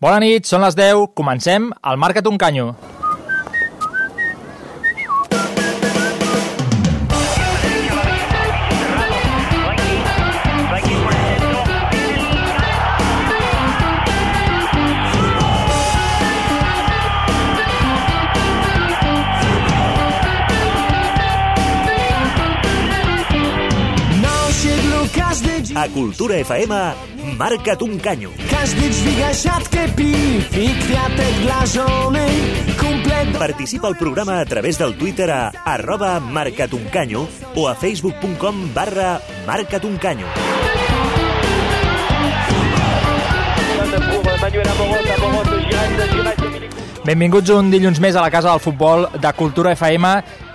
Bona nit, són les 10, comencem el Marca't un canyo. A Cultura FM, marca't un canyo. Każdy dźwiga piw i kwiatek dla żony. Komplet... Participa al programa a través del Twitter a arroba marcatuncanyo o a facebook.com barra marcatuncanyo. Benvinguts un dilluns més a la Casa del Futbol de Cultura FM,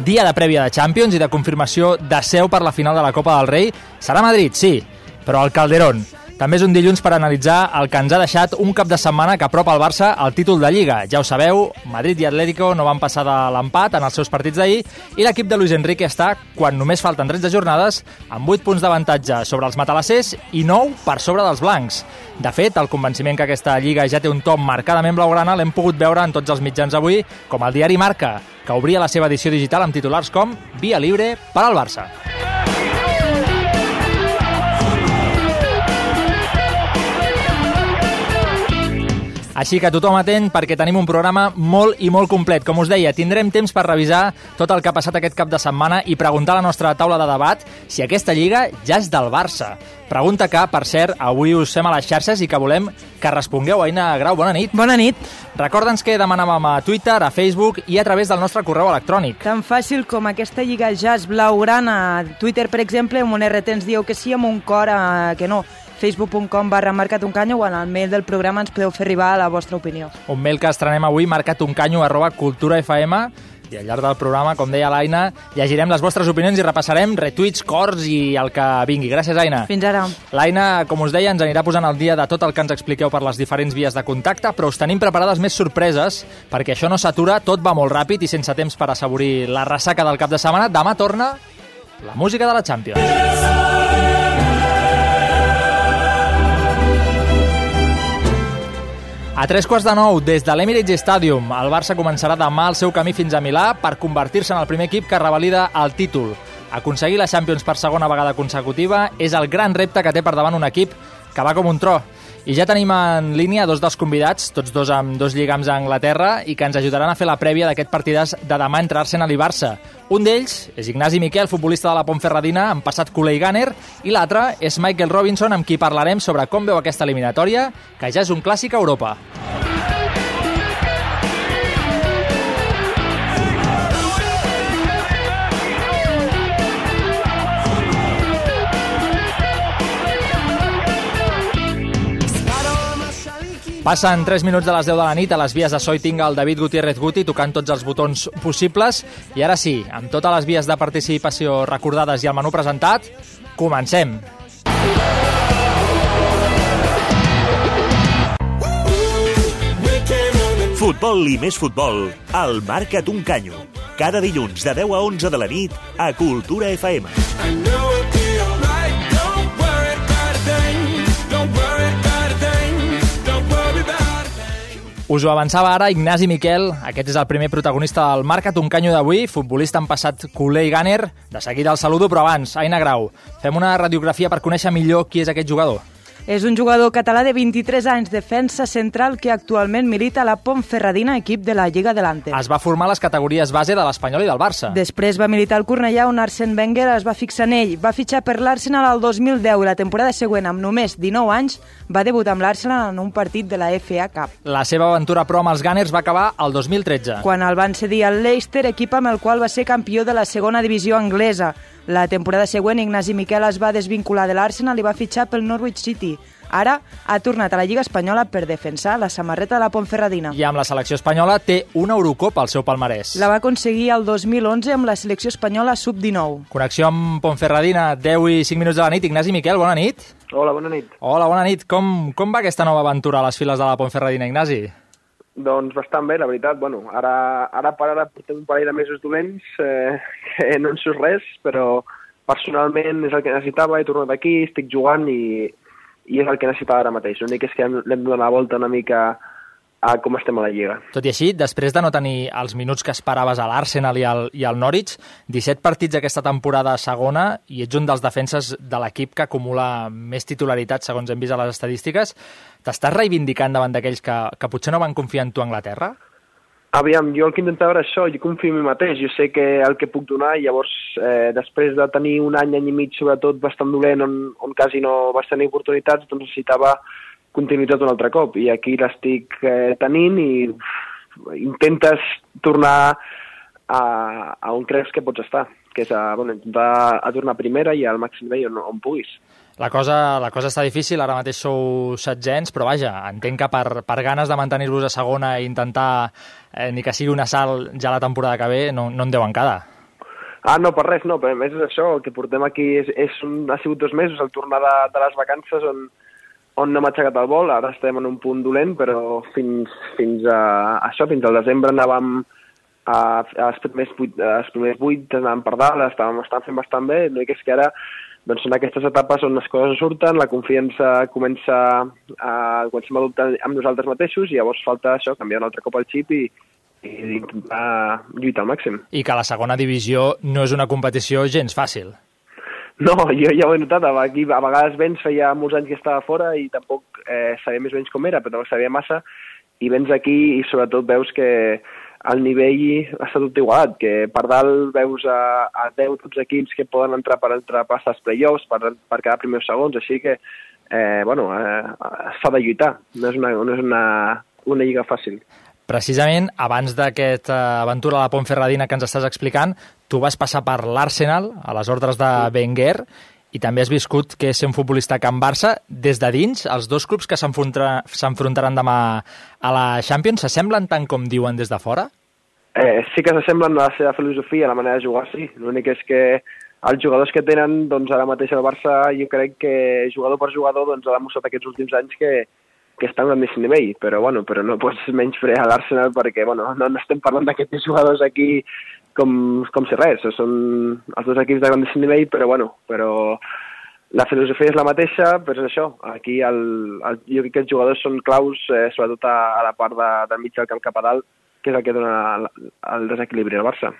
dia de prèvia de Champions i de confirmació de seu per la final de la Copa del Rei. Serà Madrid, sí, però al Calderón. També és un dilluns per analitzar el que ens ha deixat un cap de setmana que apropa el Barça al títol de Lliga. Ja ho sabeu, Madrid i Atlético no van passar de l'empat en els seus partits d'ahir i l'equip de Luis Enrique està, quan només falten 13 jornades, amb 8 punts d'avantatge sobre els matalassers i 9 per sobre dels blancs. De fet, el convenciment que aquesta Lliga ja té un top marcadament blaugrana l'hem pogut veure en tots els mitjans avui, com el diari Marca, que obria la seva edició digital amb titulars com Via Libre per al Barça. Així que tothom atent perquè tenim un programa molt i molt complet. Com us deia, tindrem temps per revisar tot el que ha passat aquest cap de setmana i preguntar a la nostra taula de debat si aquesta lliga ja és del Barça. Pregunta que, per cert, avui us fem a les xarxes i que volem que respongueu. Aina Grau, bona nit. Bona nit. Recorda'ns que demanàvem a Twitter, a Facebook i a través del nostre correu electrònic. Tan fàcil com aquesta lliga ja és blaugrana. A Twitter, per exemple, amb un RT ens dieu que sí, amb un cor eh, que no facebook.com barra marcatuncanyo o en el mail del programa ens podeu fer arribar la vostra opinió. Un mail que estrenem avui, marcatuncanyo arroba culturafm i al llarg del programa, com deia l'Aina, llegirem les vostres opinions i repassarem retuits, cors i el que vingui. Gràcies, Aina. Fins ara. L'Aina, com us deia, ens anirà posant al dia de tot el que ens expliqueu per les diferents vies de contacte, però us tenim preparades més sorpreses, perquè això no s'atura, tot va molt ràpid i sense temps per assaborir la ressaca del cap de setmana. Demà torna la música de la Champions. A tres quarts de nou, des de l'Emirates Stadium, el Barça començarà demà el seu camí fins a Milà per convertir-se en el primer equip que revalida el títol. Aconseguir la Champions per segona vegada consecutiva és el gran repte que té per davant un equip que va com un tro. I ja tenim en línia dos dels convidats, tots dos amb dos lligams a Anglaterra, i que ens ajudaran a fer la prèvia d'aquest partidàs de demà entre Arsenal i Barça. Un d'ells és Ignasi Miquel, futbolista de la Pontferradina, amb passat culer i gàner, i l'altre és Michael Robinson, amb qui parlarem sobre com veu aquesta eliminatòria, que ja és un clàssic a Europa. Passen 3 minuts de les 10 de la nit a les vies de Soi tinc el David Gutiérrez Guti tocant tots els botons possibles i ara sí, amb totes les vies de participació recordades i el menú presentat, comencem! Futbol i més futbol, al Marca't un canyo. Cada dilluns de 10 a 11 de la nit a Cultura FM. I know Us ho avançava ara Ignasi Miquel, aquest és el primer protagonista del Marca't un canyo d'avui, futbolista en passat culer i gàner. De seguida el saludo, però abans, Aina Grau, fem una radiografia per conèixer millor qui és aquest jugador. És un jugador català de 23 anys, defensa central, que actualment milita a la Pontferradina, equip de la Lliga Delante. Es va formar a les categories base de l'Espanyol i del Barça. Després va militar al Cornellà, on Arsène Wenger es va fixar en ell. Va fitxar per l'Arsenal al 2010 i la temporada següent, amb només 19 anys, va debutar amb l'Arsenal en un partit de la FA Cup. La seva aventura pro amb els Gunners va acabar el 2013. Quan el van cedir al Leicester, equip amb el qual va ser campió de la segona divisió anglesa. La temporada següent, Ignasi Miquel es va desvincular de l'Arsenal i va fitxar pel Norwich City. Ara ha tornat a la Lliga Espanyola per defensar la samarreta de la Pontferradina. I amb la selecció espanyola té una Eurocopa al seu palmarès. La va aconseguir el 2011 amb la selecció espanyola sub-19. Connexió amb Pontferradina, 10 i 5 minuts de la nit. Ignasi Miquel, bona nit. Hola, bona nit. Hola, bona nit. Com, com va aquesta nova aventura a les files de la Pontferradina, Ignasi? Doncs bastant bé, la veritat. Bueno, ara, ara per ara portem un parell de mesos dolents, eh, que no en surt res, però personalment és el que necessitava, he tornat aquí, estic jugant i, i és el que necessitava ara mateix. L'únic és que l'hem de donar la volta una mica a com estem a la Lliga. Tot i així, després de no tenir els minuts que esperaves a l'Arsenal i, al, i al Norwich, 17 partits aquesta temporada a segona i ets un dels defenses de l'equip que acumula més titularitat, segons hem vist a les estadístiques. T'estàs reivindicant davant d'aquells que, que potser no van confiar en tu a Anglaterra? Aviam, jo el que intentava era això, jo confio en mi mateix, jo sé que el que puc donar, i llavors, eh, després de tenir un any, any i mig, sobretot bastant dolent, on, on quasi no vas tenir oportunitats, doncs necessitava continuïtat un altre cop, i aquí l'estic eh, tenint i uf, intentes tornar a, a on creus que pots estar, que és a, bueno, intentar a tornar a primera i al màxim nivell on, on puguis. La cosa, la cosa està difícil, ara mateix sou setzents, però vaja, entenc que per, per ganes de mantenir-vos a segona i intentar eh, ni que sigui una salt ja la temporada que ve, no, no en deuen quedar. Ah, no, per res, no, però a més és això, el que portem aquí és, és un, ha sigut dos mesos, el tornar de, de les vacances on, on no hem aixecat el vol, ara estem en un punt dolent, però fins, fins a això, fins al desembre anàvem a, a els, primers vuit, els primers vuit anàvem per dalt, estàvem, estàvem fent bastant bé, l'únic és que ara doncs són aquestes etapes on les coses surten, la confiança comença a, comencem a dubtar amb nosaltres mateixos i llavors falta això, canviar un altre cop el xip i, i intentar lluitar al màxim. I que la segona divisió no és una competició gens fàcil. No, jo ja ho he notat, aquí a vegades vens feia molts anys que estava fora i tampoc eh, sabia més o menys com era, però tampoc sabia massa, i vens aquí i sobretot veus que el nivell està tot igualat, que per dalt veus a, a 10 tots equips que poden entrar per entrar per als playoffs, per, per quedar primers segons, així que, eh, bueno, eh, s'ha de lluitar, no és una, no és una, una lliga fàcil. Precisament, abans d'aquesta aventura a la Pontferradina que ens estàs explicant, tu vas passar per l'Arsenal, a les ordres de Wenger, i també has viscut que és un futbolista Can Barça des de dins. Els dos clubs que s'enfrontaran demà a la Champions s'assemblen tant com diuen des de fora? Eh, sí que s'assemblen a la seva filosofia, a la manera de jugar, sí. L'únic és que els jugadors que tenen, doncs ara mateix el Barça, jo crec que jugador per jugador doncs, ha demostrat aquests últims anys que, que està un més nivell, però, bueno, però no pots menys fer a l'Arsenal perquè bueno, no, no estem parlant d'aquests jugadors aquí com, com si res, són els dos equips de grandíssim nivell, però bueno, però la filosofia és la mateixa, però és això, aquí el, el, jo crec que els jugadors són claus, eh, sobretot a, a la part de, del mig del camp cap a dalt, que és el que dona el, el desequilibri al Barça.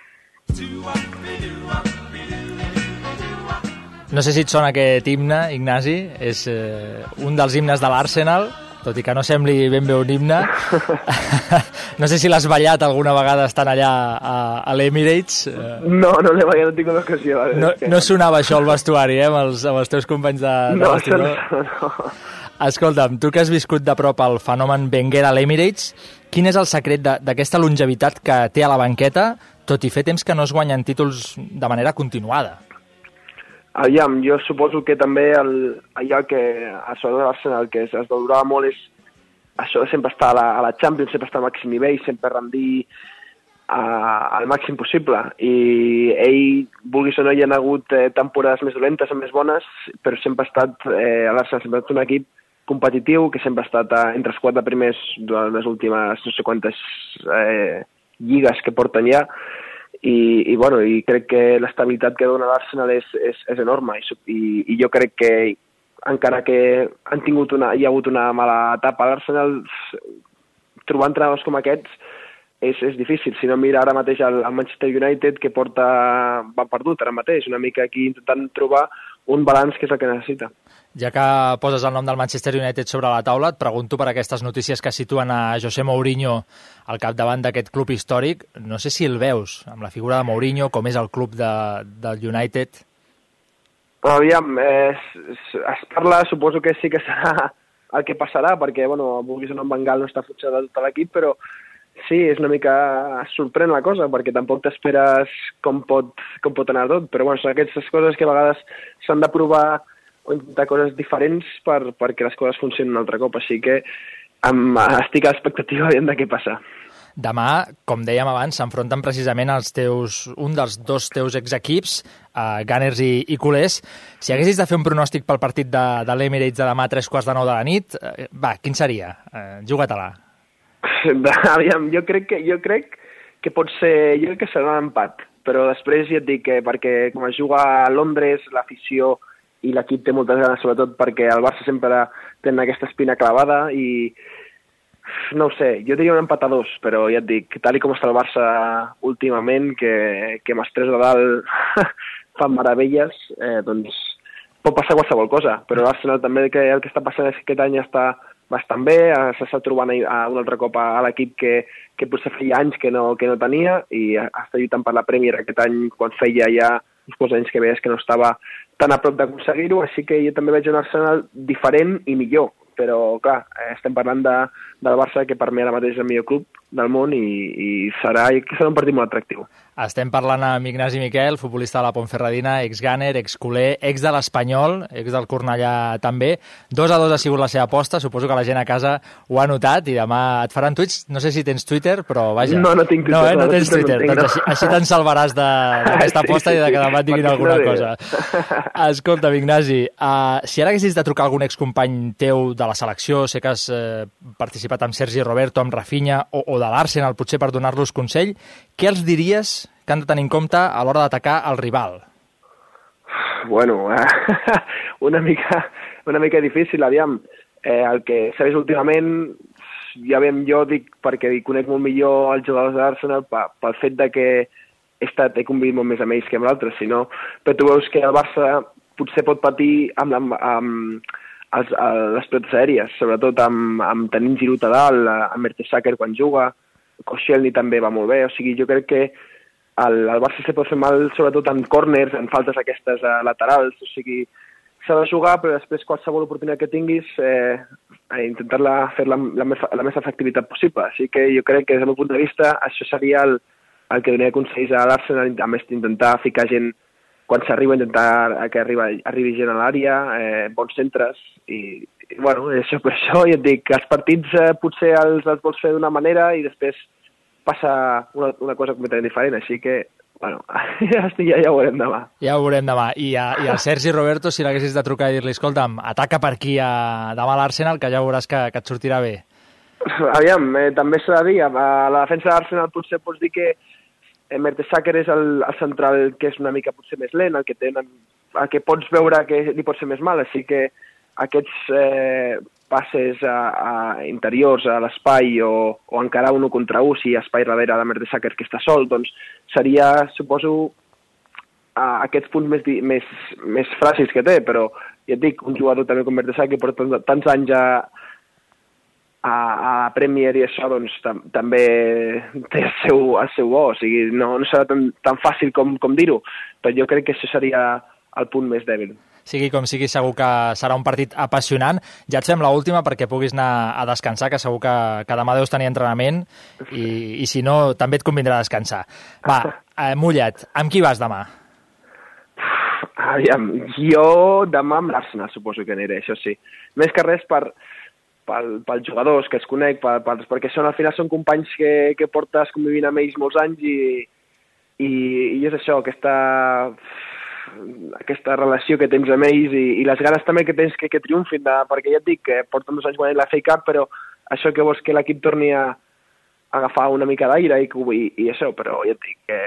No sé si et sona aquest himne, Ignasi, és eh, un dels himnes de l'Arsenal, tot i que no sembli ben bé un himne. no sé si l'has ballat alguna vegada estant allà a, a l'Emirates. No, no l'he ballat, no tinc una ocasió. No, no sonava això al vestuari, eh, amb els, amb els teus companys de, de no, vestidor? No, no. Escolta'm, tu que has viscut de prop el fenomen Wenger a l'Emirates, quin és el secret d'aquesta longevitat que té a la banqueta, tot i fer temps que no es guanyen títols de manera continuada? Aviam, jo suposo que també el, allò que a sobre de l'Arsenal que es, es valorava molt és això de sempre estar a la, a la Champions, sempre estar al màxim nivell, sempre rendir a, al màxim possible. I ell, vulguis o no, hi ha hagut eh, temporades més dolentes o més bones, però sempre ha estat, eh, l'Arsenal sempre ha estat un equip competitiu, que sempre ha estat a, entre els quatre primers de les últimes no sé quantes eh, lligues que porten ja, i, i, bueno, i crec que l'estabilitat que dona l'Arsenal és, és, és enorme. I, i, i jo crec que encara que han tingut una, hi ha hagut una mala etapa a l'Arsenal trobar entrenadors com aquests és, és difícil, si no mira ara mateix el, el Manchester United que porta va perdut ara mateix, una mica aquí intentant trobar un balanç que és el que necessita. Ja que poses el nom del Manchester United sobre la taula, et pregunto per aquestes notícies que situen a José Mourinho al capdavant d'aquest club històric. No sé si el veus, amb la figura de Mourinho, com és el club de, del United. Aviam, eh, es, es parla, suposo que sí que serà el que passarà, perquè, bueno, vulguis o no, en Bengal no està futxat de tot l'equip, però sí, és una mica sorprèn la cosa, perquè tampoc t'esperes com, pot, com pot anar tot, però bueno, són aquestes coses que a vegades s'han de provar o intentar coses diferents per, perquè les coses funcionin un altre cop, així que amb, estic a l'expectativa de què passa. Demà, com dèiem abans, s'enfronten precisament els teus, un dels dos teus exequips, uh, Gunners i, i Culers. Si haguessis de fer un pronòstic pel partit de, de l'Emirates de demà a tres quarts de nou de la nit, uh, va, quin seria? Uh, Juga-te-la. Aviam, jo crec que, jo crec que pot ser, jo crec que serà un empat, però després ja et dic que perquè com es juga a Londres, l'afició i l'equip té moltes ganes, sobretot perquè el Barça sempre té aquesta espina clavada i no ho sé, jo diria un empat a dos, però ja et dic, tal i com està el Barça últimament, que, que amb els tres de dalt fan meravelles, eh, doncs pot passar qualsevol cosa, però l'Arsenal també que el que està passant és que aquest any està bastant bé, eh, s'està trobant a un altre cop a, l'equip que, que potser feia anys que no, que no tenia i està lluitant per la Premier aquest any quan feia ja uns quants anys que veies que no estava tan a prop d'aconseguir-ho, així que jo també veig un Arsenal diferent i millor, però clar, eh, estem parlant de, del Barça que per mi ara mateix és el millor club del món i, i serà, i serà un partit molt atractiu. Estem parlant amb Ignasi Miquel, futbolista de la Pontferradina, ex-Gàner, ex-culer, ex de l'Espanyol, ex del Cornellà també. Dos a dos ha sigut la seva aposta, suposo que la gent a casa ho ha notat i demà et faran tuits. No sé si tens Twitter, però vaja. No, no tinc Twitter. No, eh? no, no tens Twitter. No tinc, doncs així, així te'n salvaràs d'aquesta aposta sí, i de que demà et diguin alguna cosa. Escolta, Ignasi, uh, si ara haguessis de trucar algun excompany teu de la selecció, sé que has uh, participat amb Sergi Roberto, amb Rafinha o, o de l'Arsenal, potser per donar-los consell, què els diries que han de tenir en compte a l'hora d'atacar el rival? Bueno, una mica, una mica difícil, aviam. Eh, el que vist últimament, ja veiem, jo dic perquè conec molt millor els jugadors de l'Arsenal pel fet de que he, estat, he convivit molt més amb ells que amb l'altre, sinó, però tu veus que el Barça potser pot patir amb, amb, amb els, les pilotes aèries, sobretot amb, amb tenint Giroud a dalt, amb Mertesacker quan juga, Koscielny també va molt bé, o sigui, jo crec que el, el Barça se pot fer mal sobretot en corners, en faltes aquestes uh, laterals, o sigui, s'ha de jugar, però després qualsevol oportunitat que tinguis, eh, intentar-la fer la, la, més, la més efectivitat possible. Així que jo crec que des del meu punt de vista això seria el, el que donaria consells a l'Arsenal, a més d'intentar ficar gent quan s'arriba, intentar que arriba, arribi gent a l'àrea, eh, bons centres, i, i bueno, això per això ja et dic, que els partits eh, potser els, els vols fer d'una manera i després passa una, una cosa completament diferent, així que bueno, ja, ja, ho veurem demà. Ja ho veurem demà. I, a, i al Sergi Roberto, si l'haguessis de trucar i dir-li, escolta'm, ataca per aquí a, demà a l'Arsenal, que ja veuràs que, que et sortirà bé. Aviam, eh, també s'ha de dir, a la defensa d'Arsenal potser pots dir que Mertesacker és el, el central que és una mica potser més lent, el que, tenen, el que pots veure que li pot ser més mal, així que aquests eh, passes a, a interiors a l'espai o, o encarar un contra un si espai darrere de Mertesacker que està sol, doncs seria, suposo, a aquests punts més, més, més fràcils que té, però ja et dic, un jugador també com Mertesacker porta tants anys a, a, a Premier i això doncs tam, també té el seu, el seu bo, o sigui, no, no serà tan, tan fàcil com, com dir-ho, però jo crec que això seria el punt més dèbil sigui com sigui, segur que serà un partit apassionant. Ja et fem l'última perquè puguis anar a descansar, que segur que, que demà deus tenir entrenament i, i si no, també et convindrà descansar. Va, eh, mulla't, amb qui vas demà? Aviam, jo demà amb l'Arsenal suposo que aniré, això sí. Més que res per, pel, pels jugadors que es conec, per, per, perquè són, al final són companys que, que portes convivint amb ells molts anys i, i, i és això, aquesta aquesta relació que tens amb ells i, i les ganes també que tens que, que triomfin, de, perquè ja et dic que porten dos anys guanyant la FA Cup, però això que vols que l'equip torni a, agafar una mica d'aire i, i, i això, però ja et dic que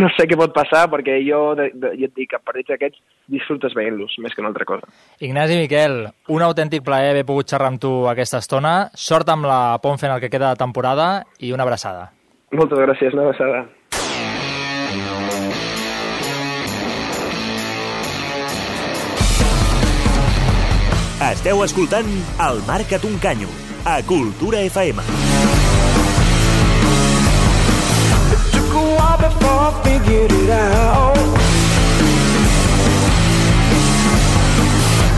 no sé què pot passar perquè jo, de, de, ja et dic, a partits aquests disfrutes veient-los, més que una altra cosa. Ignasi Miquel, un autèntic plaer haver pogut xerrar amb tu aquesta estona. Sort amb la Ponfe en el que queda de temporada i una abraçada. Moltes gràcies, una abraçada. Esteu escoltant el Marca't un canyo, a Cultura FM. Figured it out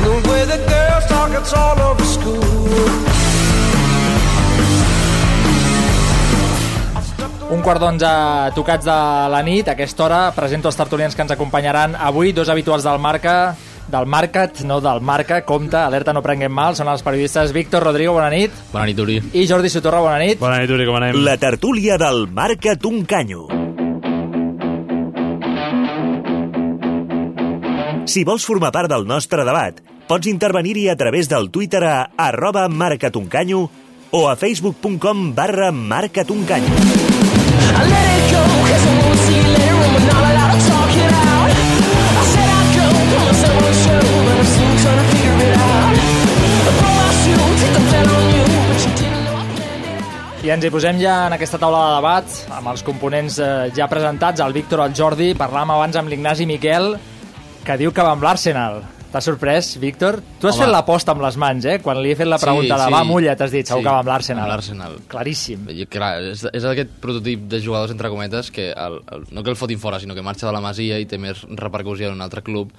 The way the girls talk, it's all over school Un quart d'onze tocats de la nit. A aquesta hora presento els tertulians que ens acompanyaran avui, dos habituals del Marca, del Marcat, no del Marca, compte, alerta no prenguem mal, són els periodistes Víctor Rodrigo, bona nit. Bona nit, Uri. I Jordi Sotorra, bona nit. Bona nit, Uri, com anem? La tertúlia del Marcat un Si vols formar part del nostre debat, pots intervenir-hi a través del Twitter a arroba marcatuncanyo o a facebook.com barra marcatuncanyo. I ens hi posem ja en aquesta taula de debat, amb els components eh, ja presentats, el Víctor, el Jordi, parlàvem abans amb l'Ignasi Miquel, que diu que va amb l'Arsenal. T'ha sorprès, Víctor? Tu has Home. fet l'aposta amb les mans, eh? Quan li he fet la pregunta Sí, de sí. va, mulla, t'has dit, segur Sí, que va amb l'Arsenal. amb l'Arsenal. Claríssim. Jo, clar, és, és aquest prototip de jugadors, entre cometes, que el, el, no que el fotin fora, sinó que marxa de la Masia i té més repercussió en un altre club.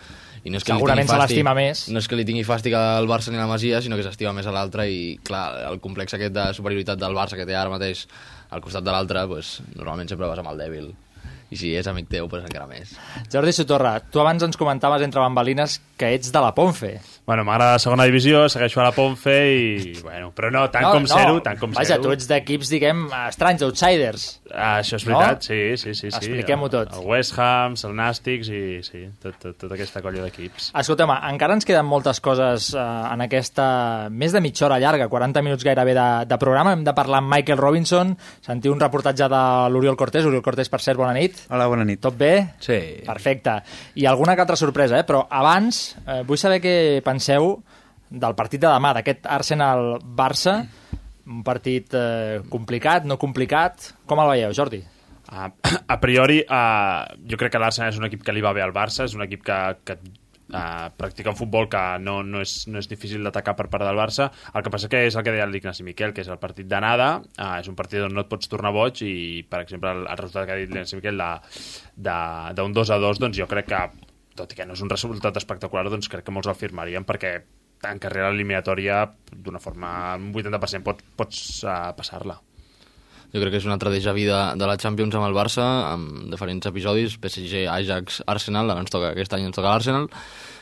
I no és que Segurament se l'estima més. No és que li tingui fàstic al Barça ni a la Masia, sinó que s'estima més a l'altre i, clar, el complex aquest de superioritat del Barça que té ara mateix al costat de l'altre, pues, normalment sempre vas amb el dèbil. I si és amic teu, pues, encara més. Jordi Sotorra, tu abans ens comentaves entre bambalines que ets de la Ponfe. Bueno, m'agrada la segona divisió, segueixo a la Ponfe i... Bueno, però no, tant no, com no. zero, tant com Vaja, zero. tu ets d'equips, diguem, estranys, outsiders. Ah, això és No? veritat, sí, sí, sí. sí. Expliquem-ho tot. El West Ham, el Nàstics i sí, tot, tot, tota aquesta colla d'equips. Escolta'm, encara ens queden moltes coses eh, en aquesta més de mitja hora llarga, 40 minuts gairebé de, de programa. Hem de parlar amb Michael Robinson, sentir un reportatge de l'Oriol Cortés. Oriol Cortés, per cert, bona nit. Hola, bona nit. Tot bé? Sí. Perfecte. I alguna que altra sorpresa, eh? però abans eh, vull saber què penseu del partit de demà, d'aquest Arsenal-Barça, un partit eh, complicat, no complicat. Com el veieu, Jordi? Uh, a priori, uh, jo crec que l'Arsenal és un equip que li va bé al Barça, és un equip que, que uh, practica un futbol que no, no, és, no és difícil d'atacar per part del Barça. El que passa que és el que deia l'Ignasi Miquel, que és el partit d'anada, uh, és un partit on no et pots tornar boig i, per exemple, el, el resultat que ha dit l'Ignasi Miquel d'un 2 a 2, doncs jo crec que, tot i que no és un resultat espectacular, doncs crec que molts el firmarien perquè en carrera eliminatòria d'una forma, un 80% pots, pots uh, passar-la. Jo crec que és un altre déjà vu de, la Champions amb el Barça, amb diferents episodis, PSG, Ajax, Arsenal, ara ens toca, aquest any ens toca l'Arsenal,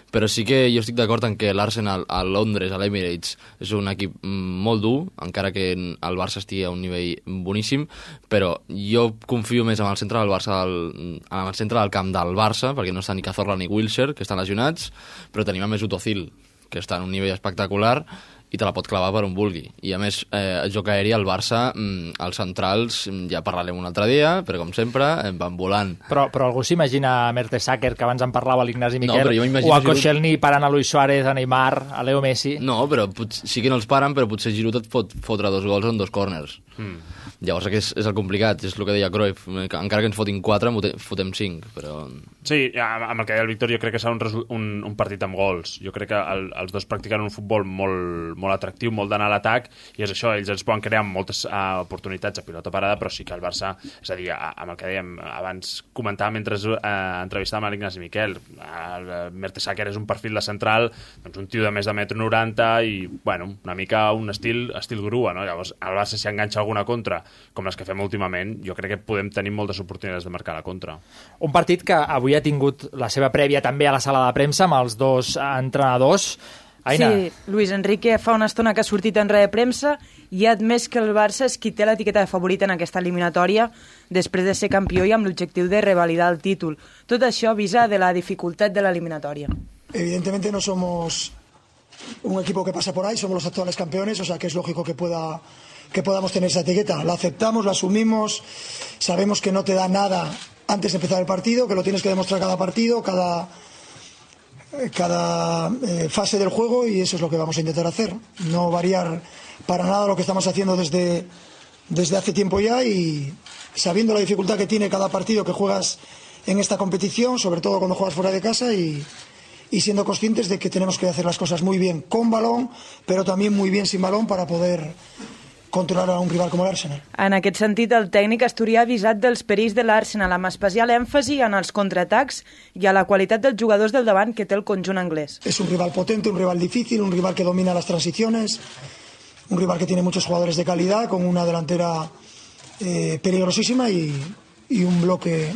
però sí que jo estic d'acord en que l'Arsenal a Londres, a l'Emirates, és un equip molt dur, encara que el Barça estigui a un nivell boníssim, però jo confio més en el centre del Barça, del, en el centre del camp del Barça, perquè no està ni Cazorla ni Wilshere, que estan lesionats, però tenim a més Utozil, que està en un nivell espectacular, i te la pot clavar per on vulgui. I a més, eh, el joc aeri al Barça, mm, els centrals, mm, ja parlarem un altre dia, però com sempre, eh, van volant. Però, però algú s'imagina a Mertesacker, que abans en parlava l'Ignasi No, Miquel, però jo o a Giroud- Koscielny parant a Luis Suárez, a Neymar, a Leo Messi... No, però pot, sí que no els paren, però potser Giroud et pot fotre dos gols en dos corners. Mm. Llavors és, és el complicat, és el que deia Cruyff, que encara que ens fotin quatre, mote- fotem cinc, però... Sí, amb el que deia el Víctor, jo crec que serà un, un, un partit amb gols. Jo crec que el, els dos practiquen un futbol molt, molt atractiu, molt d'anar a l'atac, i és això, ells ens poden crear moltes uh, oportunitats a pilota parada, però sí que el Barça, és a dir, a- amb el que dèiem abans, comentàvem mentre uh, entrevistàvem l'Ignasi Miquel, el uh, Mertesacker és un perfil de central, doncs un tio de més de metro 90 i, bueno, una mica un estil, estil grua, no? Llavors, el Barça si enganxa alguna contra, com les que fem últimament, jo crec que podem tenir moltes oportunitats de marcar la contra. Un partit que avui ha tingut la seva prèvia també a la sala de premsa amb els dos eh, entrenadors. Aina, Sí, Luis Enrique fa una estona que ha sortit en red de premsa i ha admès que el Barça és qui té l'etiqueta de favorit en aquesta eliminatòria després de ser campió i amb l'objectiu de revalidar el títol. Tot això avisa de la dificultat de l'eliminatòria. Evidentemente no somos un equipo que pasa por ahí, somos los actuales campeones, o sea que es lógico que pueda que podamos tener esa etiqueta. La aceptamos, la asumimos, sabemos que no te da nada antes de empezar el partido, que lo tienes que demostrar cada partido, cada cada eh, fase del juego y eso es lo que vamos a intentar hacer. No variar para nada lo que estamos haciendo desde, desde hace tiempo ya y sabiendo la dificultad que tiene cada partido que juegas en esta competición, sobre todo cuando juegas fuera de casa y, y siendo conscientes de que tenemos que hacer las cosas muy bien con balón, pero también muy bien sin balón para poder controlar a un rival como el Arsenal. En aquest sentit, el tècnic asturià ha avisat dels perills de l'Arsenal amb especial èmfasi en els contraatacs i a la qualitat dels jugadors del davant que té el conjunt anglès. Es un rival potente, un rival difícil, un rival que domina las transiciones, un rival que tiene muchos jugadores de calidad, con una delantera eh, peligrosísima y, y un bloque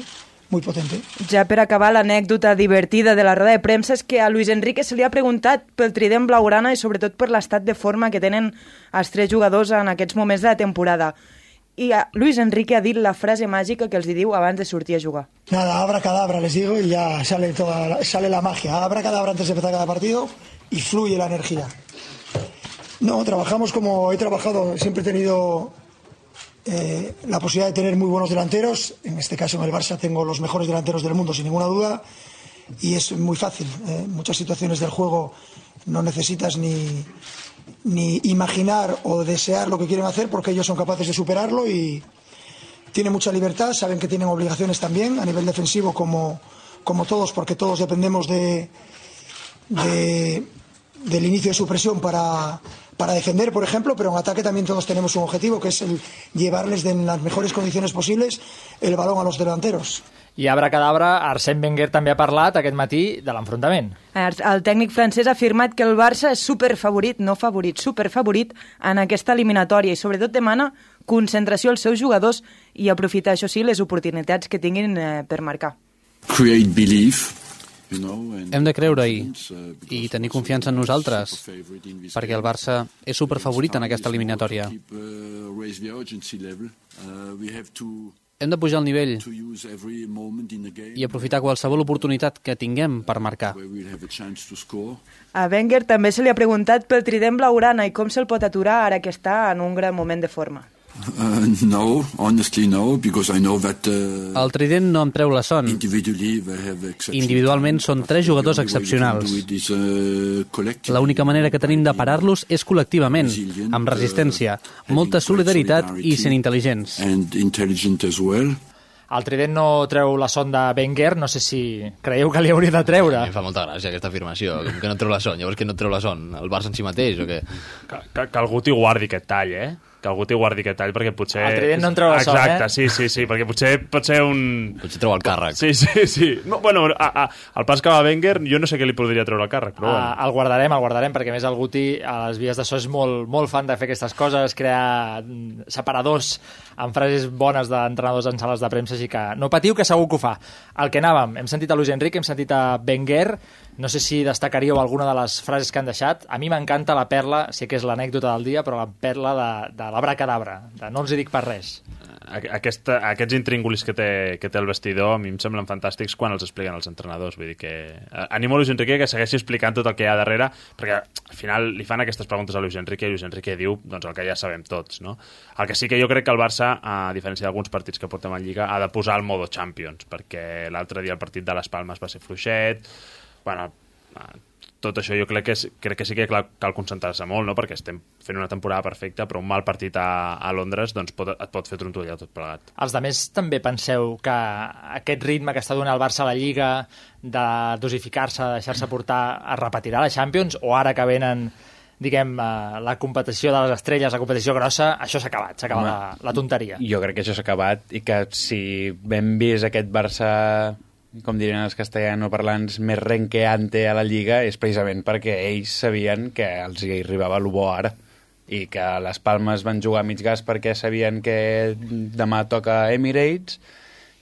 muy potente. Ja per acabar, l'anècdota divertida de la roda de premsa és que a Luis Enrique se li ha preguntat pel trident blaugrana i sobretot per l'estat de forma que tenen els tres jugadors en aquests moments de la temporada. I a Luis Enrique ha dit la frase màgica que els hi diu abans de sortir a jugar. Nada, abra cadabra, les digo, y ya sale, toda, la- sale la magia. Abra cadabra antes de empezar cada partido y fluye la energía. No, trabajamos como he trabajado, siempre he tenido eh, la posibilidad de tener muy buenos delanteros. En este caso, en el Barça, tengo los mejores delanteros del mundo, sin ninguna duda. Y es muy fácil. eh, muchas situaciones del juego no necesitas ni, ni imaginar o desear lo que quieren hacer porque ellos son capaces de superarlo y tienen mucha libertad, saben que tienen obligaciones también a nivel defensivo como, como todos, porque todos dependemos de, de- del inicio de su presión para, para defender, por ejemplo, pero en ataque también todos tenemos un objetivo, que es el llevarles de en las mejores condiciones posibles el balón a los delanteros. I abracadabra, Arsène Wenger també ha parlat aquest matí de l'enfrontament. El el tècnic francès ha afirmat que el Barça és superfavorit, no favorit, superfavorit en aquesta eliminatòria i sobretot demana concentració als seus jugadors i aprofitar, això sí, les oportunitats que tinguin eh, per marcar. create belief. Hem de creure-hi uh, because i tenir confiança en nosaltres, perquè el. Barça és superfavorit en aquesta eliminatòria. Uh, level. Uh, to Hem de pujar el nivell i aprofitar qualsevol oportunitat que tinguem per marcar. A Wenger també se li ha preguntat pel trident blaugrana i com se'l pot aturar ara que està en un gran moment de forma. Uh, no, honestly, no, because I know that uh, El trident no em treu la son. individually they have exceptional Individualment són tres jugadors The only way we can excepcionals. uh, collectively. L'única manera que tenim de parar-los és col·lectivament, amb resistència, molta solidaritat i sent intel·ligents. and intelligent as well. El trident no treu la son de Wenger, no sé si creieu que li hauria de treure. Em fa molta gràcia aquesta afirmació, com que no treu la son. Llavors que no treu la son? El Barça en si mateix o què? Que, que, que algú t'hi guardi aquest tall, eh? Que algú t'hi guardi aquest tall, perquè potser... El trident no en treu son, Exacte, eh? sí, sí, sí, perquè potser pot ser un... Potser treu el càrrec. Sí, sí, sí. No, bueno, a, a, al pas que va Wenger, jo no sé què li podria treure el càrrec, però Ah, bueno. el guardarem, el guardarem, perquè a més el Guti a les vies de so és molt, molt fan de fer aquestes coses, crear mm, separadors amb frases bones d'entrenadors en sales de premsa, així que no patiu que segur que ho fa. El que anàvem, hem sentit a Luis Enrique, hem sentit a Wenger, no sé si destacaríeu alguna de les frases que han deixat. A mi m'encanta la perla, sé que és l'anècdota del dia, però la perla de, de l'abracadabra, de no els hi dic per res. A- Aquesta, aquests intríngulis que té, que té el vestidor a mi em semblen fantàstics quan els expliquen els entrenadors. Vull dir que eh, animo a Luis Enrique que segueixi explicant tot el que hi ha darrere, perquè al final li fan aquestes preguntes a Luis Enrique i Luis Enrique diu doncs, el que ja sabem tots. No? El que sí que jo crec que el Barça, a diferència d'alguns partits que portem en Lliga, ha de posar el modo Champions, perquè l'altre dia el partit de les Palmes va ser fluixet, bueno, tot això jo crec que, és, crec que sí que cal, cal concentrar-se molt, no? perquè estem fent una temporada perfecta, però un mal partit a, a Londres doncs pot, et pot fer trontollar tot plegat. Els de més també penseu que aquest ritme que està donant el Barça a la Lliga de dosificar-se, de deixar-se portar, es repetirà a la Champions o ara que venen diguem, eh, la competició de les estrelles, la competició grossa, això s'ha acabat, s'ha acabat la, la tonteria. Jo crec que això s'ha acabat i que si hem vist aquest Barça com dirien els castellanoparlants, més renqueante a la Lliga és precisament perquè ells sabien que els hi arribava el bo ara i que les Palmes van jugar a mig gas perquè sabien que demà toca Emirates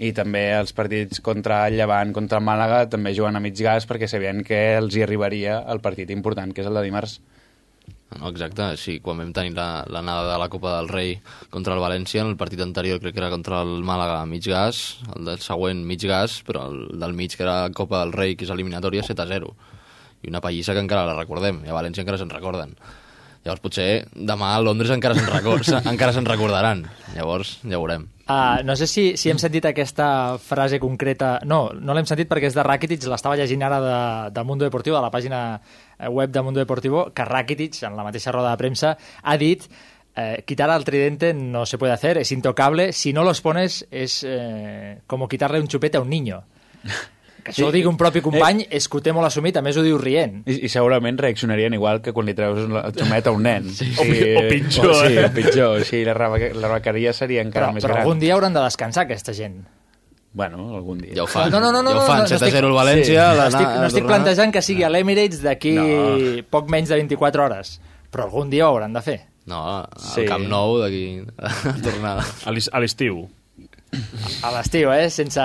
i també els partits contra el Llevant, contra Màlaga, també juguen a mig gas perquè sabien que els hi arribaria el partit important, que és el de dimarts. No, exacte, sí, quan vam tenir la- l'anada de la Copa del Rei contra el València, en el partit anterior crec que era contra el Màlaga a mig gas, el del següent mig gas, però el del mig que era Copa del Rei, que és eliminatòria, 7 a 0. I una pallissa que encara la recordem, i a València encara se'n recorden. Llavors potser demà a Londres encara se'n recor se- encara se'n recordaran. Llavors ja veurem. Uh, no sé si, si hem sentit aquesta frase concreta... No, no l'hem sentit perquè és de Rakitic, l'estava llegint ara de, de Mundo Deportivo, de la pàgina web de Mundo Deportivo, que Rakitic, en la mateixa roda de premsa, ha dit eh, quitar al tridente no se puede hacer, es intocable, si no los pones es eh, como quitarle un chupete a un niño. Que això ho digui un propi company, és que ho té molt assumit, a més ho diu rient. I, I segurament reaccionarien igual que quan li treus el xumet a un nen. Sí, O pi- o pitjor, O, sí, eh? o pitjor. Sí, la, rebequeria seria encara Però, més però gran. algun dia hauran de descansar, aquesta gent. Bueno, algun dia. Ja ho fan, No, no, no, no, ja ho no, fan, no, no 7 a estic- 0 el València, no la, estic, no estic plantejant que sigui a l'Emirates d'aquí No. poc menys de 24 hores, però algun dia ho hauran de fer. No, al Sí. Camp Nou d'aquí tornada. A l'estiu. A l'estiu, eh? Sense,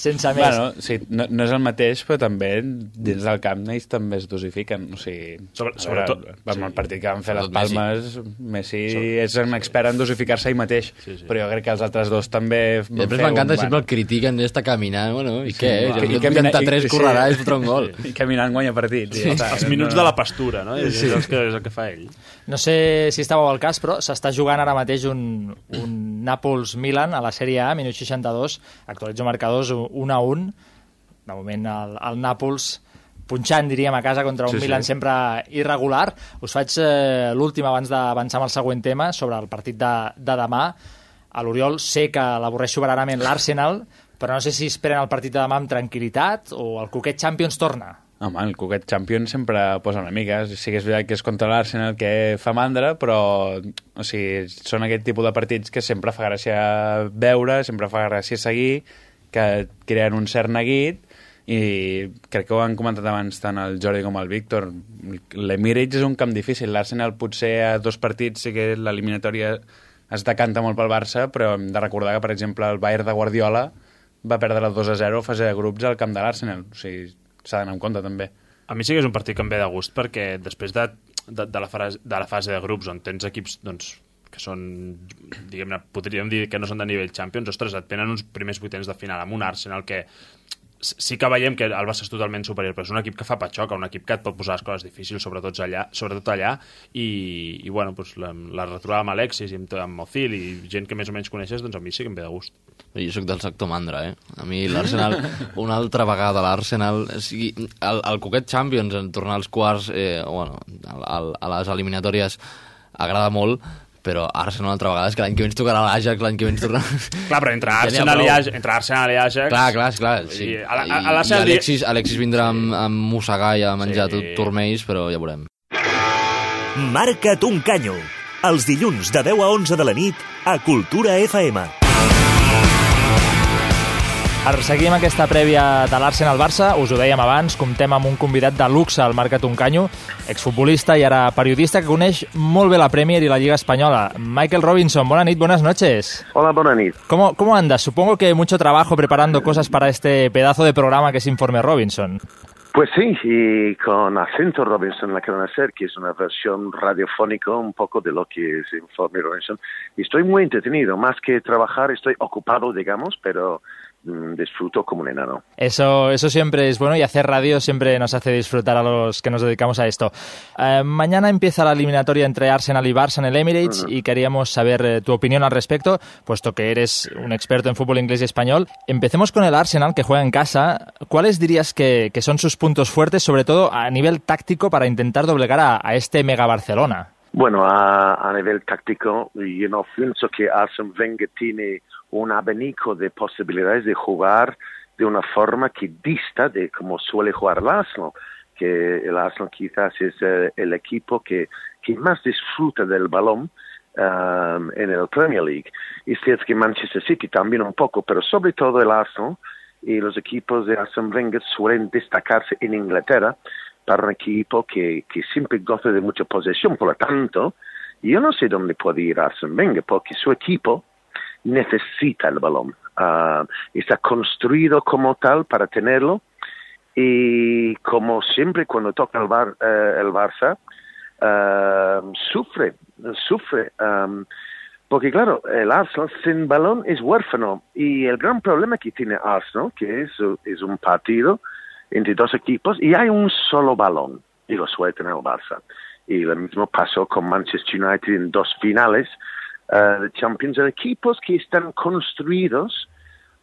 sense més. Bueno, sí, no, no és el mateix, però també dins del camp ells també es dosifiquen. O sigui, Sobre- sobretot- amb el partit que van fer les Palmes, Messi, és un expert en dosificar-se ell mateix, Sí, sí. però jo crec que els altres dos també I després m'encanta, un- sempre el critiquen, està caminant, bueno, i què? va. I, I I, camina- 83 i- sí. correrà i fotrà un gol. I caminant guanya partits. Sí. Està, Els minuts de la pastura, no? És, Sí. és, el que, és el que fa ell. No sé si estàveu al cas, però s'està jugant ara mateix un, un Nàpols-Milan a la Sèrie A, minut 62, actualitzo marcadors 1 a 1. De moment el, el Nàpols punxant, diríem, a casa contra un Sí, sí. Milan sempre irregular. Us faig eh, l'últim abans d'avançar amb el següent tema sobre el partit de, de demà. A l'Oriol sé que l'avorreix soberanament l'Arsenal, però no sé si esperen el partit de demà amb tranquil·litat o el Coquet Champions torna. Home, el Cuquet Champions sempre posa una mica. Sí que és veritat que és contra l'Arsenal que fa mandra, però o sigui, són aquest tipus de partits que sempre fa gràcia veure, sempre fa gràcia seguir, que creen un cert neguit, i crec que ho han comentat abans tant el Jordi com el Víctor. L'Emirates és un camp difícil. L'Arsenal potser a dos partits sí que l'eliminatòria es decanta molt pel Barça, però hem de recordar que, per exemple, el Bayern de Guardiola va perdre el 2 a 0 a fase de grups al camp de l'Arsenal. O sigui, s'ha d'anar en compte també. A mi sí que és un partit que em ve de gust perquè després de, de, de, la, fase, de la fase de grups on tens equips doncs, que són, diguem-ne, podríem dir que no són de nivell Champions, ostres, et venen uns primers vuitens de final amb un Arsenal que sí que veiem que el Barça és totalment superior, però és un equip que fa patxoca, un equip que et pot posar les coses difícils, sobretot allà, sobretot allà i, i bueno, doncs la, la retrobada amb Alexis i amb, amb Mozil i gent que més o menys coneixes, doncs a mi sí que em ve de gust. Jo sóc del sector mandra, eh? A mi l'Arsenal, una altra vegada l'Arsenal... O sigui, el, el Coquet Champions, en tornar als quarts, eh, bueno, al, al, a les eliminatòries, agrada molt, però Arsenal una altra vegada és que l'any que ve ens tocarà l'Ajax, l'any que ve ens tornarà... Clar, però entre Ja Arsenal, i prou. Ajax, entre Arsenal i Ajax... Clar, clar, clar. Sí. I, a, la- a, I, a i. Alexis, Alexis vindrà amb, amb mossegar i a menjar Sí. sí. turmells, però ja veurem. Marca't un canyo. Els dilluns de 10 a 11 de la nit a Cultura FM. Amb aquesta prèvia de l'Arsenal-Barça, us ho dèiem abans, comptem amb un convidat de luxe al Marcat Uncanyo, exfutbolista i ara periodista que coneix molt bé la Premier i la Lliga Espanyola. Michael Robinson, bona nit, buenas noches. Hola, buena nit. ¿Cómo, ¿Cómo andas? Supongo que mucho trabajo preparando cosas para este pedazo de programa que es Informe Robinson. Pues sí, y con acento Robinson la cadena ser, que es una versión radiofónica un poco de lo que es Informe Robinson. Y estoy muy entretenido, más que trabajar, estoy ocupado, digamos, pero disfruto como un enano. Eso, eso siempre es bueno y hacer radio siempre nos hace disfrutar a los que nos dedicamos a esto. Eh, mañana empieza la eliminatoria entre Arsenal y Barça en el Emirates y queríamos saber eh, tu opinión al respecto, puesto que eres un experto en fútbol inglés y español. Empecemos con el Arsenal que juega en casa. ¿Cuáles dirías que, que son sus puntos fuertes, sobre todo a nivel táctico, para intentar doblegar a, a este mega Barcelona? Bueno, a, a nivel táctico, yo no pienso que Arsene Wenger tiene un abanico de posibilidades de jugar de una forma que dista de como suele jugar el Arsenal, que el Arsenal quizás es eh, el equipo que, más disfruta del balón um, en el Premier League. Es cierto que Manchester City también un poco, pero sobre todo el Arsenal y los equipos de Arsene Wenger suelen destacarse en Inglaterra para un equipo que, siempre goza de mucha posesión. Por lo tanto, yo no sé dónde puede ir Arsene Wenger, porque su equipo necesita el balón. Ah, está construido como tal para tenerlo y como siempre cuando toca el, Bar- eh, el Barça, ah, sufre, sufre. am, porque claro, el Arsenal sin balón es huérfano y el gran problema que tiene Arsenal, que es, es un partido entre dos equipos y hay un solo balón y lo suele tener el Barça. Y lo mismo pasó con Manchester United en dos finales eh, de Champions, de equipos que están construidos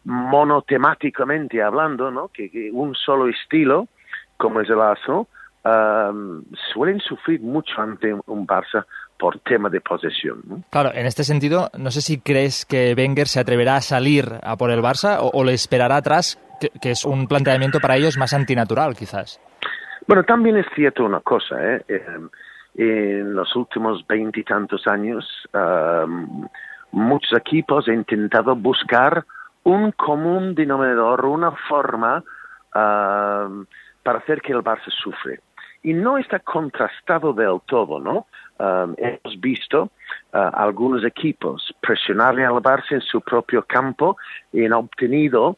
monotemáticamente hablando, ¿no? que, que un solo estilo, como es el Arsenal, um, suelen sufrir mucho ante un Barça por tema de posesión. ¿no? Claro, en este sentido, no sé si crees que Wenger se atreverá a salir a por el Barça o, o le esperará atrás, que, que es un planteamiento para ellos más antinatural, quizás. Bueno, también es cierto una cosa, ¿eh? Eh, en los últimos veintitantos años, um, muchos equipos han intentado buscar un común denominador, una forma um, para hacer que el Barça sufre. Y no está contrastado del todo, ¿no? Hemos visto uh, algunos equipos presionarle al Barça en su propio campo y han obtenido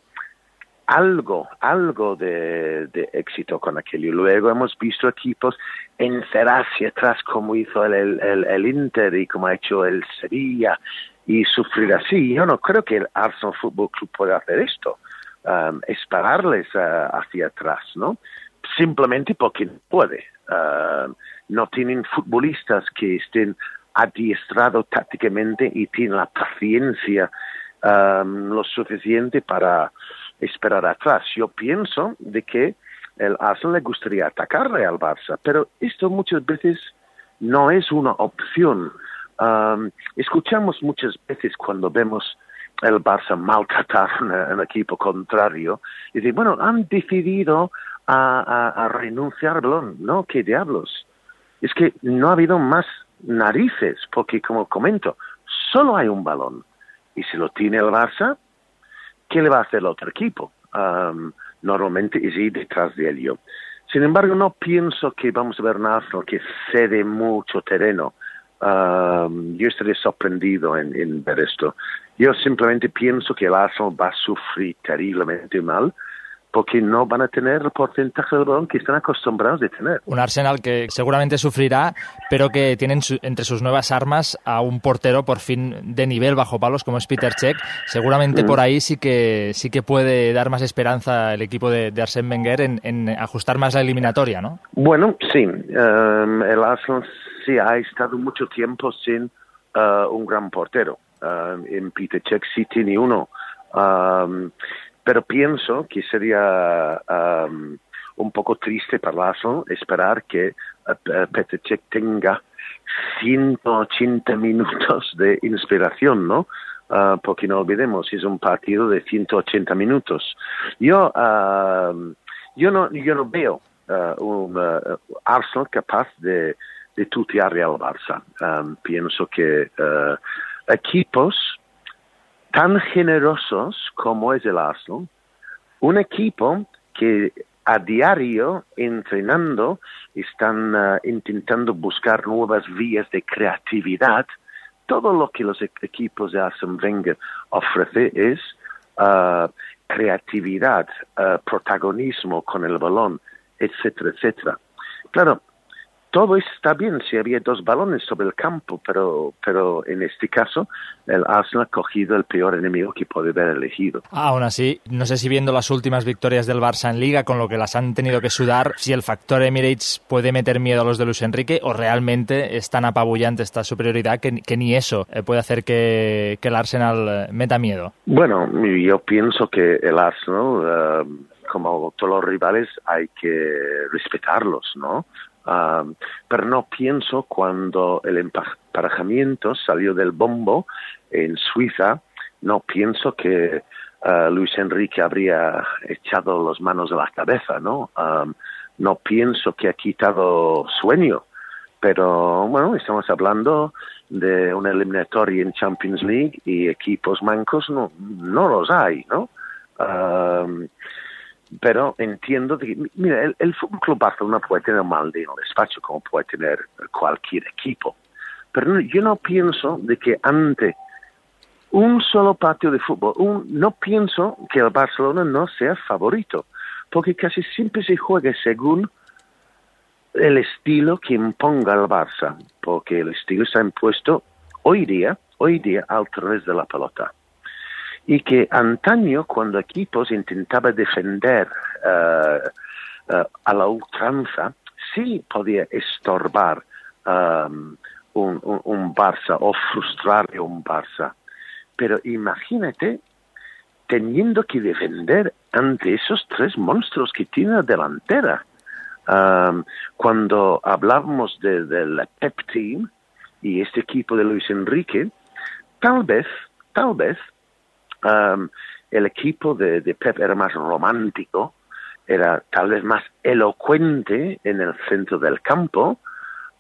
algo, algo de, éxito con aquello. Luego hemos visto equipos encerrarse atrás como hizo el, el, el, Inter y como ha hecho el Sevilla y sufrir así. Yo no creo que el Arsenal Football Club pueda hacer esto, um, esperarles uh, hacia atrás, ¿no? Simplemente porque no puede. Uh, no tienen futbolistas que estén adiestrados tácticamente y tienen la paciencia um, lo suficiente para esperar atrás. Yo pienso de que el Arsenal le gustaría atacarle al Barça, pero esto muchas veces no es una opción. Um, escuchamos muchas veces cuando vemos el Barça maltratar a un equipo contrario y decir, bueno, han decidido a, a, a renunciar. No, qué diablos. Es que no ha habido más narices, porque como comento, solo hay un balón. Y si lo tiene el Barça, ¿qué le va a hacer el otro equipo? Um, normalmente es ir detrás de ello. Sin embargo, no pienso que vamos a ver un Arsenal que cede mucho terreno. Um, yo estaré sorprendido en, en, ver esto. Yo simplemente pienso que el Arsenal va a sufrir terriblemente mal porque no van a tener el porcentaje del balón que están acostumbrados de tener. Un Arsenal que seguramente sufrirá, pero que tienen su, entre sus nuevas armas a un portero por fin de nivel bajo palos como es Peter Cech. Seguramente mm. por ahí sí que sí que puede dar más esperanza el equipo de, de Arsène Wenger en, en, ajustar más la eliminatoria, ¿no? Bueno, sí. Um, el Arsenal sí ha estado mucho tiempo sin uh, un gran portero. Uh, en Peter Cech sí tiene uno. Um, pero pienso que sería um, un poco triste para Arsenal esperar que uh, Petr Cech tenga 180 minutos de inspiración, ¿no? Uh, porque no olvidemos, es un partido de 180 minutos. Yo, uh, yo, no, yo no veo uh, un uh, Arsenal capaz de, de tutear al Barça. Um, pienso que uh, equipos tan generosos como es el Arsenal, un equipo que a diario entrenando están uh, intentando buscar nuevas vías de creatividad. Todo lo que los e equipos de Arsene Wenger ofrece es uh, creatividad, uh, protagonismo con el balón, etcétera, etcétera. Claro, todo está bien si había dos balones sobre el campo, pero, pero en este caso el Arsenal ha cogido el peor enemigo que puede haber elegido. Aún así, no sé si viendo las últimas victorias del Barça en Liga, con lo que las han tenido que sudar, si el factor Emirates puede meter miedo a los de Luis Enrique o realmente es tan apabullante esta superioridad que, que ni eso eh, puede hacer que, que, el Arsenal eh, meta miedo. Bueno, yo pienso que el Arsenal... Uh, como todos los rivales hay que respetarlos, ¿no? Uh, pero no pienso cuando el emparejamiento salió del bombo en Suiza, no pienso que uh, Luis Enrique habría echado las manos a la cabeza, ¿no? Um, no pienso que ha quitado sueño, pero bueno, estamos hablando de una eliminatoria en Champions League y equipos mancos no, no los hay, ¿no? Um, pero entiendo que, mira, el, el Fútbol Club Barcelona puede tener mal de despacho como puede tener cualquier equipo, pero yo no pienso de que ante un solo partido de fútbol, un, no pienso que el Barcelona no sea favorito, porque casi siempre se juega según el estilo que imponga el Barça, porque el estilo está impuesto hoy día, hoy día al través de la pelota y que antaño cuando equipos intentaban defender uh, uh, a la ultranza, sí podía estorbar um, un, un, un, Barça o frustrar un Barça. Pero imagínate teniendo que defender ante esos tres monstruos que tiene la delantera. Um, cuando hablamos del de Pep Team y este equipo de Luis Enrique, tal vez, tal vez um, el equipo de, de, Pep era más romántico, era tal vez más elocuente en el centro del campo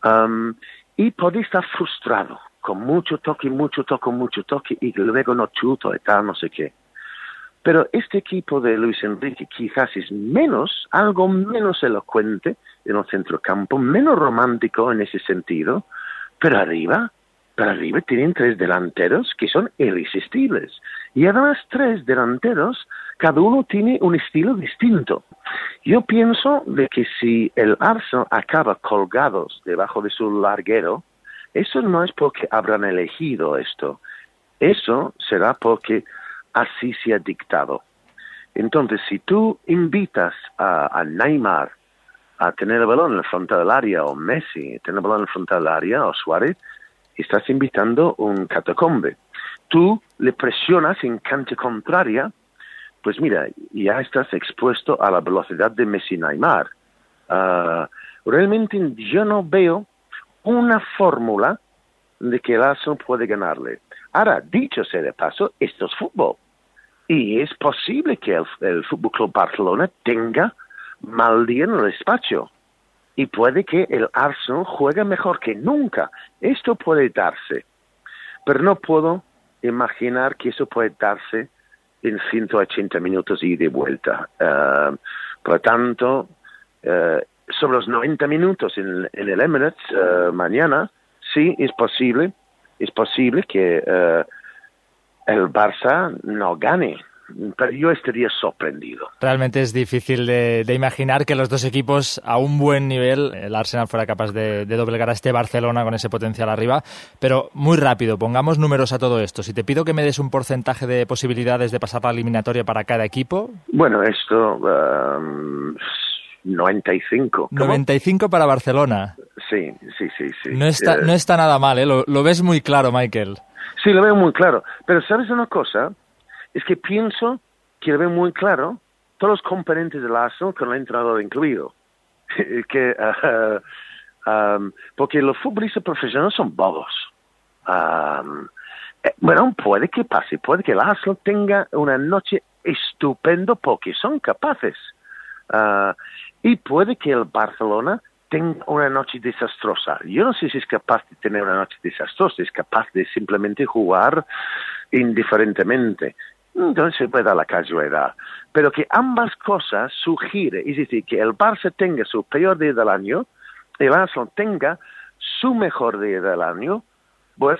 um, y podía estar frustrado con mucho toque, mucho toque, mucho toque y luego no chuto y tal, no sé qué. Pero este equipo de Luis Enrique quizás es menos, algo menos elocuente en el centro campo, menos romántico en ese sentido, pero arriba pero arriba tienen tres delanteros que son irresistibles. Y además tres delanteros, cada uno tiene un estilo distinto. Yo pienso de que si el Arsenal acaba colgados debajo de su larguero, eso no es porque habrán elegido esto. Eso será porque así se ha dictado. Entonces, si tú invitas a, Neymar a tener el balón en la frontal del área, o Messi a tener el balón en la frontal del área, o Suárez, estás invitando un catacombe. Tú le presionas en cancha contraria, pues mira, ya estás expuesto a la velocidad de Messi Neymar. Ah, realmente yo no veo una fórmula de que el Arsenal puede ganarle. Ahora, dicho sea de paso, esto es fútbol. Y es posible que el, el Fútbol Club Barcelona tenga mal día en el despacho. Y puede que el Arsenal juegue mejor que nunca. Esto puede darse. Pero no puedo imaginar que eso puede darse en 180 minutos y de vuelta. Ah, por lo tanto, eh, sobre los 90 minutos en, en el Emirates eh, mañana, sí, es posible, es posible que el Barça no gane, yo estaría sorprendido. Realmente es difícil de, de, imaginar que los dos equipos a un buen nivel, el Arsenal fuera capaz de, de, doblegar a este Barcelona con ese potencial arriba, pero muy rápido, pongamos números a todo esto. Si te pido que me des un porcentaje de posibilidades de pasar la eliminatoria para cada equipo. Bueno, esto... Um, 95. ¿Cómo? 95 para Barcelona. Sí, sí, sí. sí. No, está, no está nada mal, ¿eh? Lo, lo, ves muy claro, Michael. Sí, lo veo muy claro. Pero ¿sabes una cosa? Es que pienso que lo veo muy claro todos los componentes del Arsenal con el entrenador incluido. que, uh, porque los futbolistas profesionales son bobos. Um, eh, bueno, puede que pase, puede que el Arsenal tenga una noche estupendo porque son capaces. Uh, y puede que el Barcelona tenga una noche desastrosa. Yo no sé si es capaz de tener una noche desastrosa, es capaz de simplemente jugar indiferentemente. Entonces puede dar la casualidad. Pero que ambas cosas sugiere, es decir, que el Barça tenga su peor día del año, el Arsenal tenga su mejor día del año, pues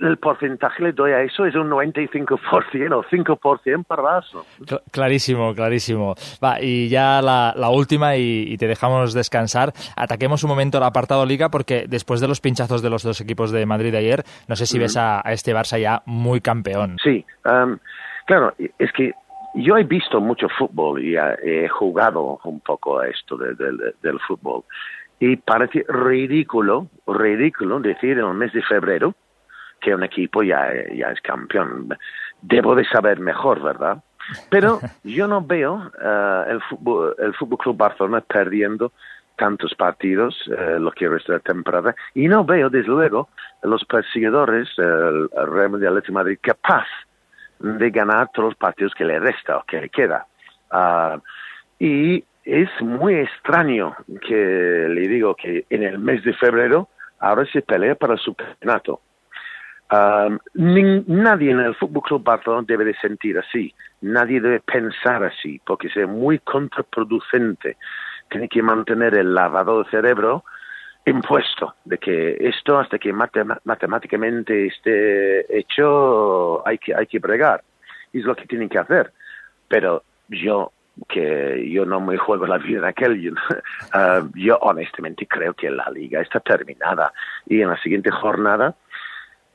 el porcentaje le doy a eso es un 95% o 5% para Barça. Clarísimo, clarísimo. Va, y ya la, la última y, y, te dejamos descansar. Ataquemos un momento el apartado Liga porque después de los pinchazos de los dos equipos de Madrid de ayer, no sé si mm. ves a, a, este Barça ya muy campeón. Sí, um, claro, es que yo he visto mucho fútbol y he jugado un poco a esto de, de, de, del fútbol y parece ridículo, ridículo decir en el mes de febrero que un equipo ya, ya es campeón. Debo de saber mejor, ¿verdad? Pero yo no veo uh, el, fútbol, el Fútbol Club Barcelona perdiendo tantos partidos uh, lo que resta de temporada y no veo desde luego los perseguidores el Real Madrid Atlético Madrid capaz de ganar todos los partidos que le resta o que le queda y es muy extraño que le digo que en el mes de febrero ahora se pelea para el subcampeonato Ni, nadie en el Fútbol Club Barcelona debe de sentir así, nadie debe pensar así, porque es muy contraproducente. Tiene que mantener el lavado de cerebro impuesto, de que esto hasta que matem matemáticamente esté hecho hay que, hay que bregar. Es lo que tienen que hacer. Pero yo que yo no me juego la vida en aquel, uh, yo honestamente creo que la liga está terminada y en la siguiente jornada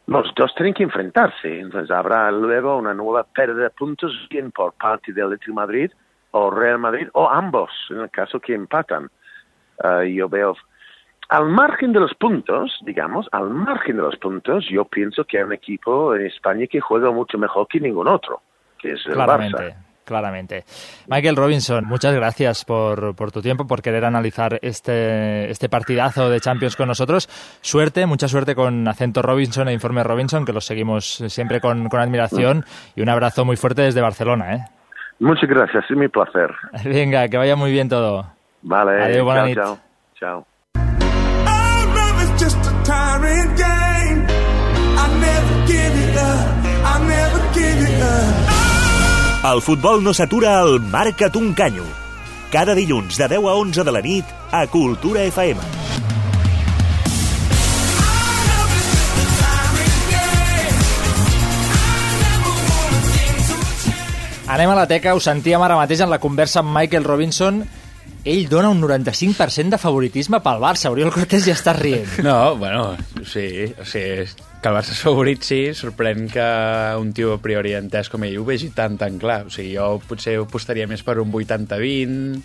los dos tienen que enfrentarse. Entonces habrá luego una nueva pérdida de puntos, bien por parte del Atlético Madrid o Real Madrid, o ambos, en el caso que empatan. Uh, yo veo, al margen de los puntos, digamos, al margen de los puntos, yo pienso que hay un equipo en España que juega mucho mejor que ningún otro, que es el Claramente. Barça claramente. Michael Robinson, muchas gracias por, por, tu tiempo, por querer analizar este, este partidazo de Champions con nosotros. Suerte, mucha suerte con Acento Robinson e Informe Robinson, que los seguimos siempre con, con admiración. Y un abrazo muy fuerte desde Barcelona. ¿eh? Muchas gracias, es mi placer. Venga, que vaya muy bien todo. Vale, Adiós, buena chao, chao. chao. El futbol no s'atura al Marca't un canyo. Cada dilluns de 10 a 11 de la nit a Cultura FM. Anem a la teca, ho sentíem ara mateix en la conversa amb Michael Robinson. Ell dona un 95% de favoritisme pel Barça. Oriol Cortés ja està rient. No, bueno, sí, o sigui, que el Barça és favorit, sí, sorprèn que un tio a priori entès com ell ho vegi tan, tan clar. O sigui, jo potser apostaria més per un 80-20,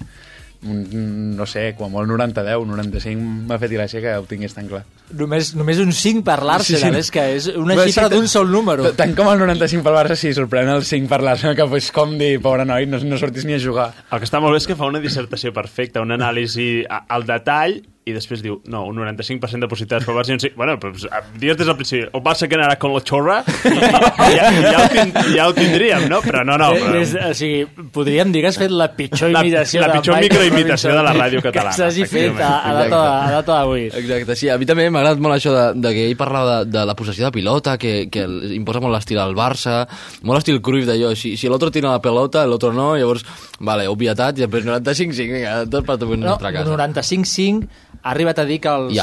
un, no sé, com molt 90-10, 95 m'ha fet gràcia que ho tingués tan clar. Només, només un 5 per l'Arsenal, Sí, sí. és que és una Però xifra sí, d'un sol número. Tant com el 95 pel Barça, sí, sorprèn el 5 per l'Arsenal, que és com dir, pobre noi, no, no sortis ni a jugar. El que està molt bé és que fa una dissertació perfecta, un anàlisi al detall i després diu, no, un 95% de possibilitats pel Barça i un sí. Bueno, però pues, dies des del principi, el Barça que anarà con la xorra i, i, ja, ja, ho tin, ja ho tindríem, no? Però no, no. Però... És, o sigui, podríem dir que has fet la pitjor La- imitació la de pitjor Michael microimitació de la ràdio catalana, Que s'hagi fet a, a, data, a data d'avui. Exacte, sí, a mi també m'ha agradat molt això de, de que ell parlava de, de la possessió de pilota, que, que el- imposa molt l'estil al Barça, molt estil Cruyff d'allò, si, si l'altre tira la pelota, l'altre no, llavors, vale, obvietat, i després 95-5, vinga, tot per tu No, nostra casa. 95-5 ha arribat a dir que els,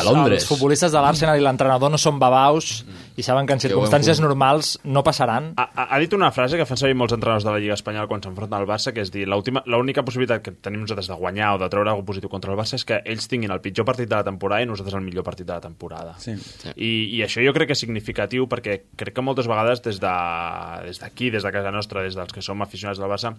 els futbolistes de l'Arsenal i l'entrenador no són babaus i saben que en circumstàncies normals no passaran. Ha, ha- dit una frase que fan servir molts entrenadors de la Lliga Espanyola quan s'enfronten al Barça, que és dir, l'única possibilitat que tenim nosaltres de guanyar o de treure alguna positiu contra el Barça és que ells tinguin el pitjor partit de la temporada i nosaltres el millor partit de la temporada. Sí. I, I això jo crec que és significatiu perquè crec que moltes vegades des d'aquí, des, d'aquí, des de casa nostra, des dels que som aficionats del Barça,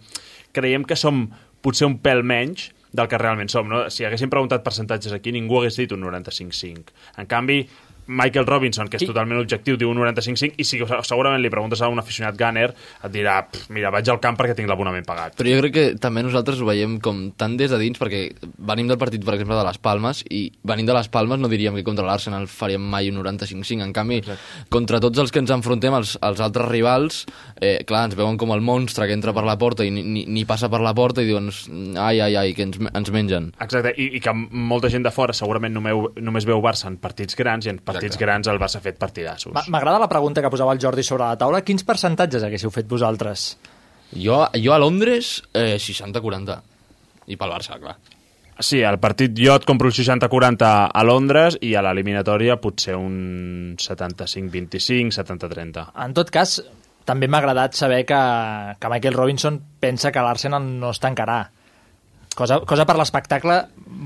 creiem que som potser un pèl menys del que realment som. No? Si haguéssim preguntat percentatges aquí, ningú hagués dit un 95-5. En canvi, Michael Robinson, que és totalment objectiu, diu un 95-5, i si segurament li preguntes a un aficionat gunner, et dirà, "Pff, mira, vaig al camp perquè tinc l'abonament pagat. Però jo crec que també nosaltres ho veiem com tant des de dins, perquè venim del partit, per exemple, de les Palmes, i venim de les Palmes no diríem que contra l'Arsenal faríem mai un 95-5. En canvi, Exacte. contra tots els que ens enfrontem, els, els altres rivals, eh, clar, ens veuen com el monstre que entra per la porta i ni, ni, ni passa per la porta i diuen, ai, ai, ai, que ens, ens mengen. Exacte, i, i que molta gent de fora segurament només, només veu Barça en partits grans i en partits Exacte. grans el Barça ha fet partidassos. Ma- M'agrada la pregunta que posava el Jordi sobre la taula. Quins percentatges haguéssiu fet vosaltres? Jo, jo a Londres, eh, 60-40. I pel Barça, clar. Sí, al partit jo et compro el 60-40 a Londres i a l'eliminatòria potser un 75-25, 70-30. En tot cas, també m'ha agradat saber que, que Michael Robinson pensa que l'Arsenal no es tancarà. Cosa, cosa per l'espectacle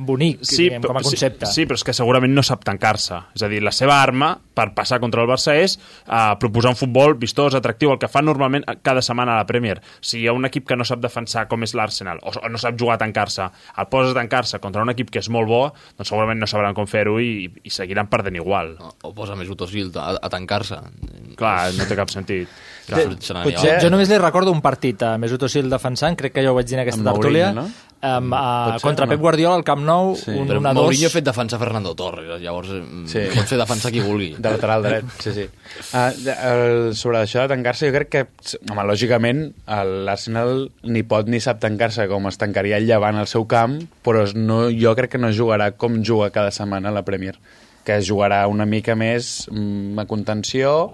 bonic, diguem, com a concepte. Sí, sí, però és que segurament no sap tancar-se. És a dir, la seva arma per passar contra el Barça és uh, proposar un futbol vistós, atractiu, el que fa normalment cada setmana a la Premier. Si hi ha un equip que no sap defensar com és l'Arsenal, o, o no sap jugar a tancar-se, el poses a tancar-se contra un equip que és molt bo, doncs segurament no sabran com fer-ho i, i seguiran perdent igual. O, o posa més Utosil a, a tancar-se. Clar, no té cap sentit. N'anirà. Potser... Jo, jo només li recordo un partit a Mesut Özil defensant, crec que ja ho vaig dir en aquesta Amb tertúlia, Mourinho, no? um, a, Potser, contra no? Pep Guardiola al Camp Nou, Sí. un Però 1-2. Mourinho ha fet defensar Fernando Torres, llavors sí. Sí. pot fer defensar qui vulgui. De lateral dret, sí, sí. Uh, el, sobre això de tancar-se, jo crec que, home, lògicament, l'Arsenal ni pot ni sap tancar-se com es tancaria el Llevant al seu camp, però no, jo crec que no jugarà com juga cada setmana a la Premier, que es jugarà una mica més mm, a contenció,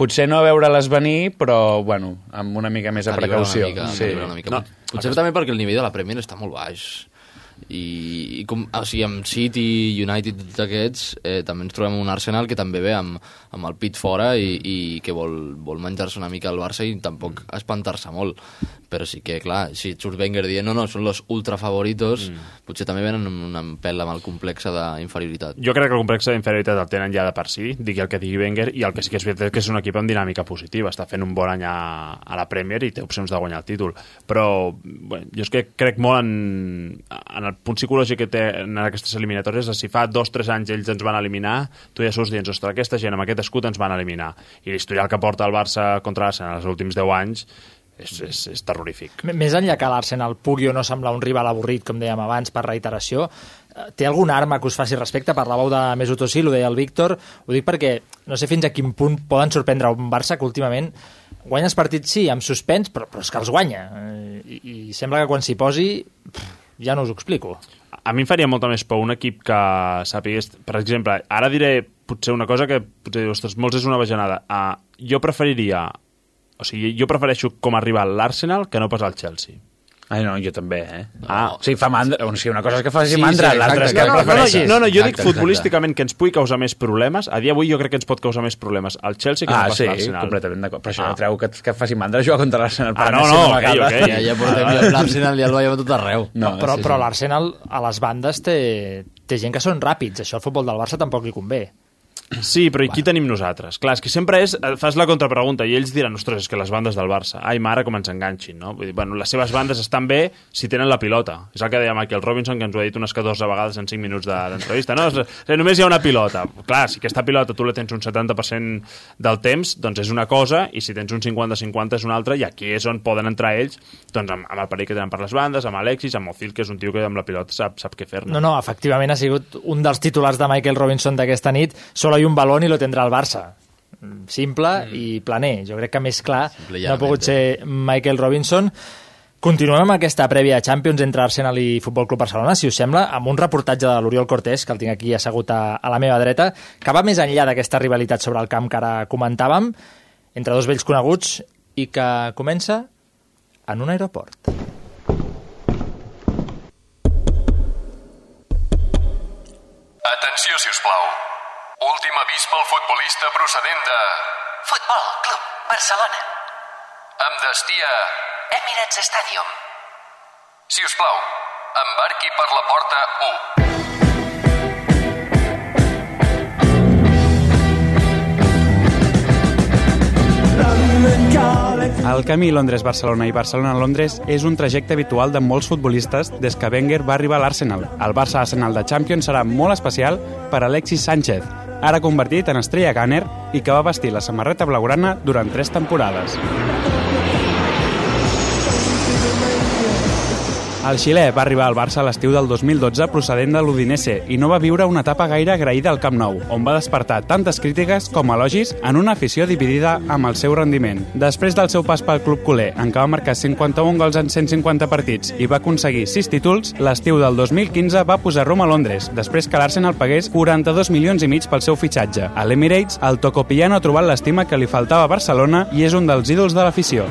potser no a veure-les venir, però, bueno, amb una mica més de precaució. Una mica, sí. mica. No. Potser també perquè el nivell de la Premier està molt baix. I, i com, o sigui, amb City, United, tots aquests, eh, també ens trobem un Arsenal que també ve amb, amb el pit fora i, i que vol, vol menjar-se una mica el Barça i tampoc espantar-se molt. Però sí que, clar, si et surt Wenger dient no, no, són los ultra favoritos, mm. potser també venen amb una pèl amb el complex d'inferioritat. Jo crec que el complex d'inferioritat el tenen ja de per si, digui el que digui Wenger, i el que sí que és veritat és que és un equip amb dinàmica positiva, està fent un bon any a, a la Premier i té opcions de guanyar el títol. Però bueno, jo és que crec molt en, en el punt psicològic que té en aquestes eliminatòries, de si fa dos o tres anys ells ens van eliminar, tu ja surts dient, ostres, aquesta gent amb aquest escut ens van eliminar. I l'historial que porta el Barça contra l'Arsenal els últims 10 anys és, és, és terrorífic. Més enllà que l'Arsenal pugui o no semblar un rival avorrit, com dèiem abans, per reiteració, eh, té alguna arma que us faci respecte? Parlàveu de Mesut Özil, ho deia el Víctor, ho dic perquè no sé fins a quin punt poden sorprendre un Barça que últimament guanya els partits, sí, amb suspens, però, però és que els guanya. Eh, I, I sembla que quan s'hi posi, pff, ja no us ho explico. a mi em faria molta més por un equip que sàpigués... Per exemple, ara diré potser una cosa que potser dius, ostres, molts és una bajanada. Uh, jo preferiria... O sigui, jo prefereixo com a rival l'Arsenal que no pas el Chelsea. Ai, no, jo també, eh? Ah. O sigui, fa mandra, o sigui, una cosa és que faci Sí, mandra, sí, l'altra és que No, no, no, no, prefereixis. no, jo Exacte, dic futbolísticament que ens pugui causar més problemes. A dia d'avui jo crec que ens pot causar més problemes el Chelsea que Ah, no pas sí, l'Arsenal. completament d'acord. Però això Ah. no treu que, que faci mandra jugar contra l'Arsenal. per Ah, no, no, ok, vegada. ok. Ja, ja portem l'Arsenal i el veiem a tot arreu. No, però sí, però sí. l'Arsenal a les bandes té, té gent que són ràpids. Això al futbol del Barça tampoc li convé. Sí, però i qui tenim nosaltres? Clar, és que sempre és, eh, fas la contrapregunta i ells diran, ostres, és que les bandes del Barça, ai, mare, com ens enganxin, no? Vull dir, bueno, les seves bandes estan bé si tenen la pilota. És el que deia Michael Robinson, que ens ho ha dit unes 14 vegades en 5 minuts de- d'entrevista, no? És, només hi ha una pilota. Clar, si aquesta pilota tu la tens un 70% del temps, doncs és una cosa, i si tens un 50-50 és una altra, i aquí és on poden entrar ells, doncs amb, amb el perill que tenen per les bandes, amb Alexis, amb Ozil, que és un tio que amb la pilota sap, sap què fer-ne. No, no, efectivament ha sigut un dels titulars de Michael Robinson d'aquesta nit. Solo hay un balón i lo tendrá el Barça. Mm, Simple mm. i planer. Jo crec que més clar Simple i no ha pogut llanamente. ser Michael Robinson. Continuem amb aquesta prèvia de Champions entre Arsenal i Futbol Club Barcelona, si us sembla, amb un reportatge de l'Oriol Cortés, que el tinc aquí assegut a, a la meva dreta, que va més enllà d'aquesta rivalitat sobre el camp que ara comentàvem, entre dos vells coneguts, i que comença en un aeroport. Atenció, si us plau. Últim avís pel futbolista procedent de... Futbol Club Barcelona. amb destí a... Emirates Stadium. Si us plau, embarqui per la porta 1. El camí Londres-Barcelona i Barcelona-Londres és un trajecte habitual de molts futbolistes des que Wenger va arribar a l'Arsenal. El Barça-Arsenal de Champions serà molt especial per Alexis Sánchez, ara convertit en estrella Gunner i que va vestir la samarreta blaugrana durant tres temporades. El xilè va arribar al Barça a l'estiu del 2012 procedent de l'Udinese i no va viure una etapa gaire agraïda al Camp Nou, on va despertar tantes crítiques com elogis en una afició dividida amb el seu rendiment. Després del seu pas pel club culer, en què va marcar 51 gols en 150 partits i va aconseguir 6 títols, l'estiu del 2015 va posar rumb a Londres, després que l'Arsenal pagués 42 milions i mig pel seu fitxatge. A l'Emirates, el tocopillano ha trobat l'estima que li faltava a Barcelona i és un dels ídols de l'afició.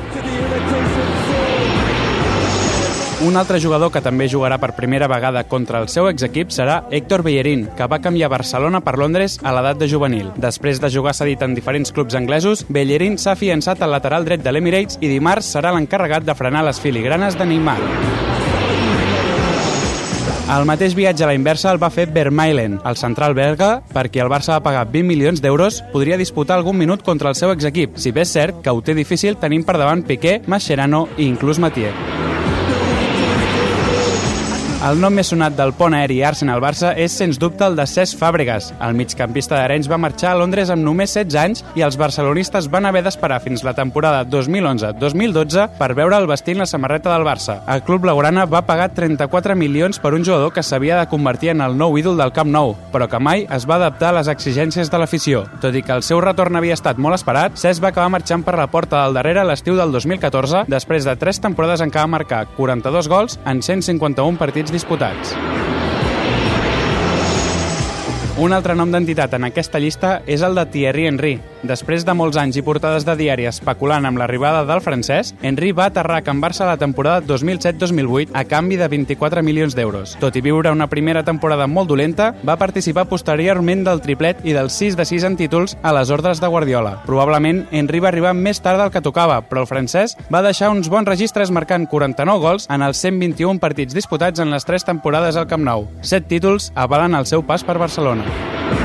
Un altre jugador que també jugarà per primera vegada contra el seu exequip serà Héctor Bellerín, que va canviar Barcelona per Londres a l'edat de juvenil. Després de jugar cedit en diferents clubs anglesos, Bellerín s'ha afiançat al lateral dret de l'Emirates i dimarts serà l'encarregat de frenar les filigranes de Neymar. El mateix viatge a la inversa el va fer Vermaelen, el central belga, perquè el Barça va pagar 20 milions d'euros, podria disputar algun minut contra el seu exequip, si bé és cert que ho té difícil tenint per davant Piqué, Mascherano i inclús Mathieu. El nom més sonat del pont aeri Arsenal-Barça és, sens dubte, el de Cesc Fàbregas. El migcampista d'Arenys va marxar a Londres amb només 16 anys i els barcelonistes van haver d'esperar fins la temporada 2011-2012 per veure'l vestint la samarreta del Barça. El club blaugrana va pagar 34 milions per un jugador que s'havia de convertir en el nou ídol del Camp Nou, però que mai es va adaptar a les exigències de l'afició. Tot i que el seu retorn havia estat molt esperat, Cesc va acabar marxant per la porta del darrere l'estiu del 2014, després de tres temporades en què va marcar 42 gols en 151 partits disputats. Un altre nom d'entitat en aquesta llista és el de Thierry Henry. Després de molts anys i portades de diari especulant amb l'arribada del francès, Henry va aterrar a Can Barça la temporada 2007-2008 a canvi de 24 milions d'euros. Tot i viure una primera temporada molt dolenta, va participar posteriorment del triplet i dels 6 de 6 en títols a les ordres de Guardiola. Probablement, Henry va arribar més tard del que tocava, però el francès va deixar uns bons registres marcant 49 gols en els 121 partits disputats en les 3 temporades al Camp Nou. 7 títols avalen el seu pas per Barcelona.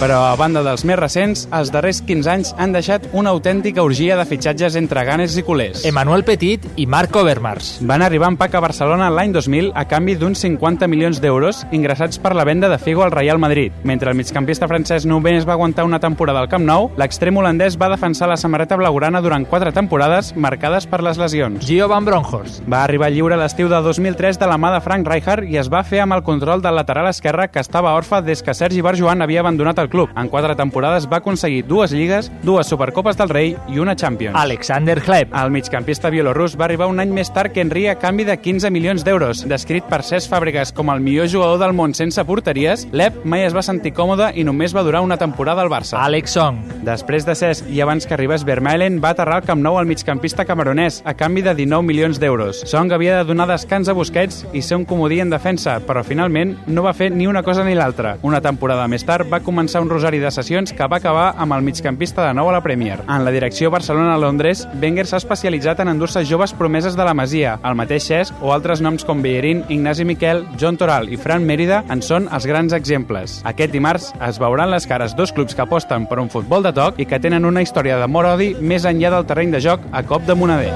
Però, a banda dels més recents, els darrers 15 anys han deixat una autèntica orgia de fitxatges entre ganes i culers. Emmanuel Petit i Marco Overmars. Van arribar en pack a Barcelona l'any 2000 a canvi d'uns 50 milions d'euros ingressats per la venda de Figo al Real Madrid. Mentre el migcampista francès només va aguantar una temporada al Camp Nou, l'extrem holandès va defensar la samarreta blaugrana durant quatre temporades marcades per les lesions. Gio Van Bronckhorst. Va arribar lliure l'estiu de 2003 de la mà de Frank Rijkaard i es va fer amb el control del lateral esquerre que estava orfe des que Sergi Barjuan havia abandonat el club. En quatre temporades va aconseguir dues lligues, dues Supercopes del Rei i una Champions. Alexander Hleb. El migcampista bielorrus va arribar un any més tard que Henry a canvi de 15 milions d'euros. Descrit per Cesc Fàbregas com el millor jugador del món sense porteries, Leb mai es va sentir còmode i només va durar una temporada al Barça. Alex Song. Després de Cesc i abans que arribés Vermaelen, va aterrar al Camp Nou al migcampista camerunès a canvi de 19 milions d'euros. Song havia de donar descans a Busquets i ser un comodí en defensa, però finalment no va fer ni una cosa ni l'altra. Una temporada més tard va començar començar un rosari de sessions que va acabar amb el migcampista de nou a la Premier. En la direcció Barcelona-Londres, Wenger s'ha especialitzat en endur-se joves promeses de la Masia. El mateix Cesc o altres noms com Bellerín, Ignasi Miquel, John Toral i Fran Mérida en són els grans exemples. Aquest dimarts es veuran les cares dos clubs que aposten per un futbol de toc i que tenen una història d'amor-odi més enllà del terreny de joc a cop de moneder.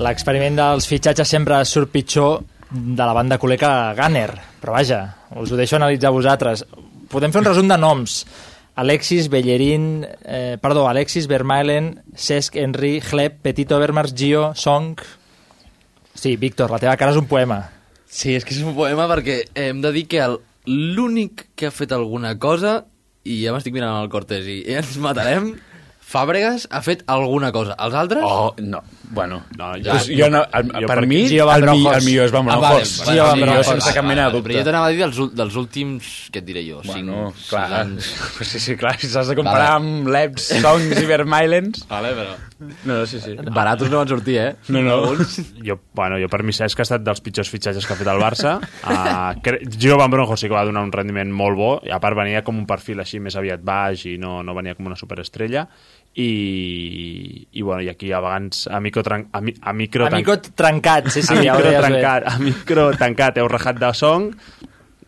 L'experiment dels fitxatges sempre surt pitjor de la banda culer que Gunner, però vaja, us ho deixo analitzar vosaltres. Podem fer un resum de noms. Alexis, Bellerín, eh, perdó, Alexis, Vermaelen, Cesc, Henry, Hleb, Petito, Vermars, Gio, Song... Sí, Víctor, la teva cara és un poema. Sí, és que és un poema perquè hem de dir que el- l'únic que ha fet alguna cosa, i ja m'estic mirant el Cortés i ja ens matarem, Fàbregas ha fet alguna cosa. Els altres? Oh, no. Bueno, no, ja- Pues jo no, el, jo per per- mi, Gio el, mi, el millor és Van Ah, vale, Bronckhorst. vale, Gio vale, Van vale, sense cap mena de vale, dubte. Però jo t'anava a dir dels, dels últims, què et diré jo? Bueno, cinc, clar, sis anys. sí, sí, clar, si s'has de comparar Vale. amb Lebs, Songs i Vermaelens... Vale, però... No, no, sí, sí. Baratos no van sortir, eh? No, no. Jo, bueno, jo per mi Cesc ha estat dels pitjors fitxatges que ha fet el Barça. Uh, cre- Gio Van sí que va donar un rendiment molt bo, i a part venia com un perfil així més aviat baix i no, no venia com una superestrella. I, i, bueno, i aquí a vegades a micro, tran, a, mi, a micro, A micro trencat, sí, sí, a ja micro bé. trencat, a micro tancat heu rajat de song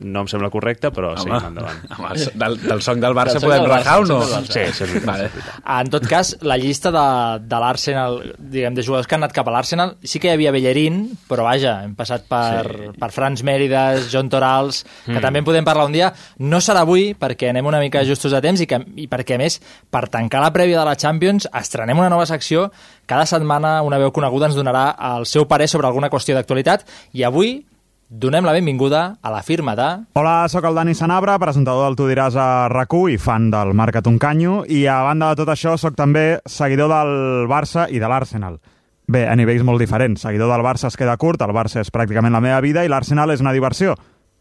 no em sembla correcte, però Home, seguim endavant. home, el- del, del song del Barça Del song podem del rajar o no? Sí, sí, és veritat, Vale. veritat. En tot cas, la llista de, de l'Arsenal, diguem, de jugadors que han anat cap a l'Arsenal, sí que hi havia Bellerín, però vaja, hem passat per, sí. per Franz Mèrides, John Torals, que Mm. també en podem parlar un dia. No serà avui, perquè anem una mica justos de temps i, que, i perquè, a més, per tancar la prèvia de la Champions, estrenem una nova secció. Cada setmana una veu coneguda ens donarà el seu parer sobre alguna qüestió d'actualitat i avui donem la benvinguda a la firma de... Hola, sóc el Dani Sanabra, presentador del Tu diràs a rac i fan del Marca Tuncanyo, i a banda de tot això sóc també seguidor del Barça i de l'Arsenal. Bé, a nivells molt diferents. Seguidor del Barça es queda curt, el Barça és pràcticament la meva vida i l'Arsenal és una diversió.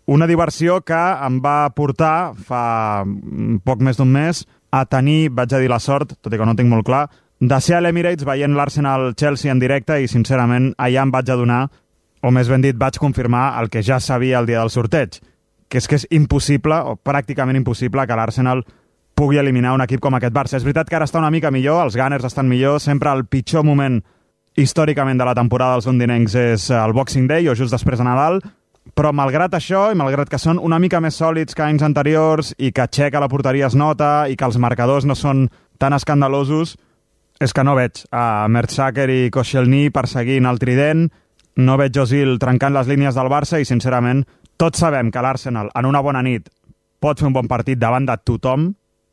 Una diversió que em va portar fa poc més d'un mes a tenir, vaig a dir la sort, tot i que no tinc molt clar, de ser a l'Emirates veient l'Arsenal-Chelsea en directe i, sincerament, allà em vaig adonar o més ben dit, vaig confirmar el que ja sabia el dia del sorteig, que és que és impossible, o pràcticament impossible, que l'Arsenal pugui eliminar un equip com aquest Barça. És veritat que ara està una mica millor, els Gunners estan millor, sempre el pitjor moment històricament de la temporada dels londinencs és el Boxing Day o just després de Nadal, però malgrat això, i malgrat que són una mica més sòlids que anys anteriors i que Txec a la porteria es nota i que els marcadors no són tan escandalosos, és que no veig a Mertzaker i Koscielny perseguint el trident, no veig Josil trencant les línies del Barça i, sincerament, tots sabem que l'Arsenal, en una bona nit, pot fer un bon partit davant de tothom,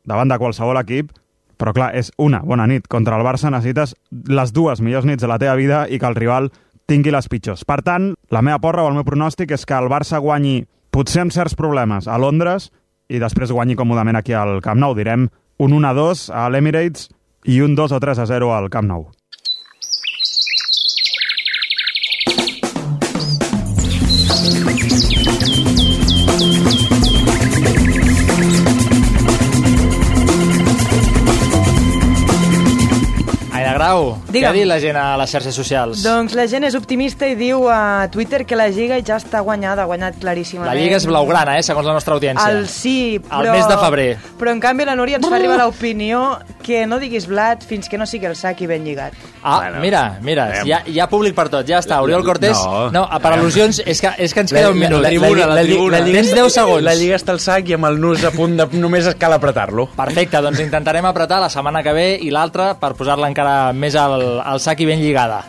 davant de qualsevol equip, però clar, és una bona nit. Contra el Barça necessites les dues millors nits de la teva vida i que el rival tingui les pitjors. Per tant, la meva porra o el meu pronòstic és que el Barça guanyi, potser amb certs problemes, a Londres i després guanyi còmodament aquí al Camp Nou. Direm un 1-2 a l'Emirates i un 2 o 3 a 0 al Camp Nou. Grau, què Digue'm. ha dit la gent a les xarxes socials? Doncs la gent és optimista i diu a Twitter que la Lliga ja està guanyada, ha guanyat claríssimament. La Lliga és blaugrana, eh, segons la nostra audiència. El sí, però... El mes de febrer. Però en canvi la Núria ens fa arribar l'opinió que no diguis blat fins que no sigui el sac i ben lligat. Ah, bueno, mira, mira, hi ha, hi ha públic per tot, ja està. Oriol Cortés, no, No. per al·lusions, és que, és que ens queda un minut. La, la, la, la, la, Lliga Tens està- 10 segons. La Lliga està al sac i amb el nus a punt de... Només cal apretar-lo. Perfecte, doncs intentarem apretar la setmana que ve i l'altra per posar-la encara més al, al sac i ben lligada.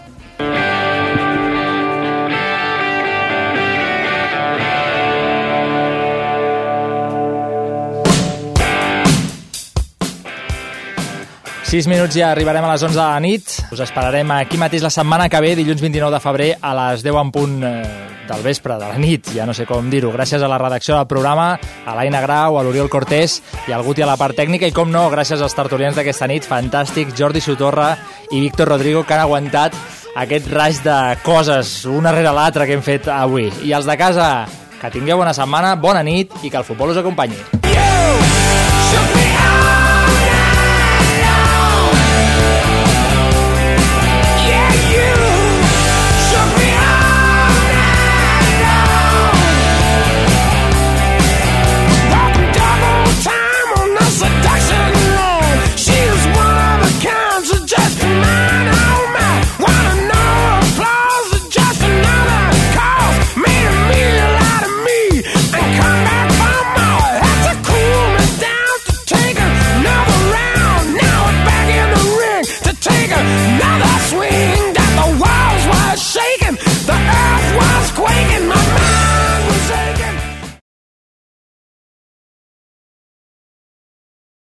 Sis minuts i arribarem a les 11 de la nit. Us esperarem aquí mateix la setmana que ve, dilluns 29 de febrer, a les 10 en punt eh, del vespre, de la nit, ja no sé com dir-ho. Gràcies a la redacció del programa, a l'Aina Grau, a l'Oriol Cortés i al Guti a la part tècnica i, com no, gràcies als tertulians d'aquesta nit, fantàstics, Jordi Sotorra i Víctor Rodrigo, que han aguantat aquest raig de coses, una rere l'altra que hem fet avui. I els de casa, que tingueu bona setmana, bona nit i que el futbol us acompanyi.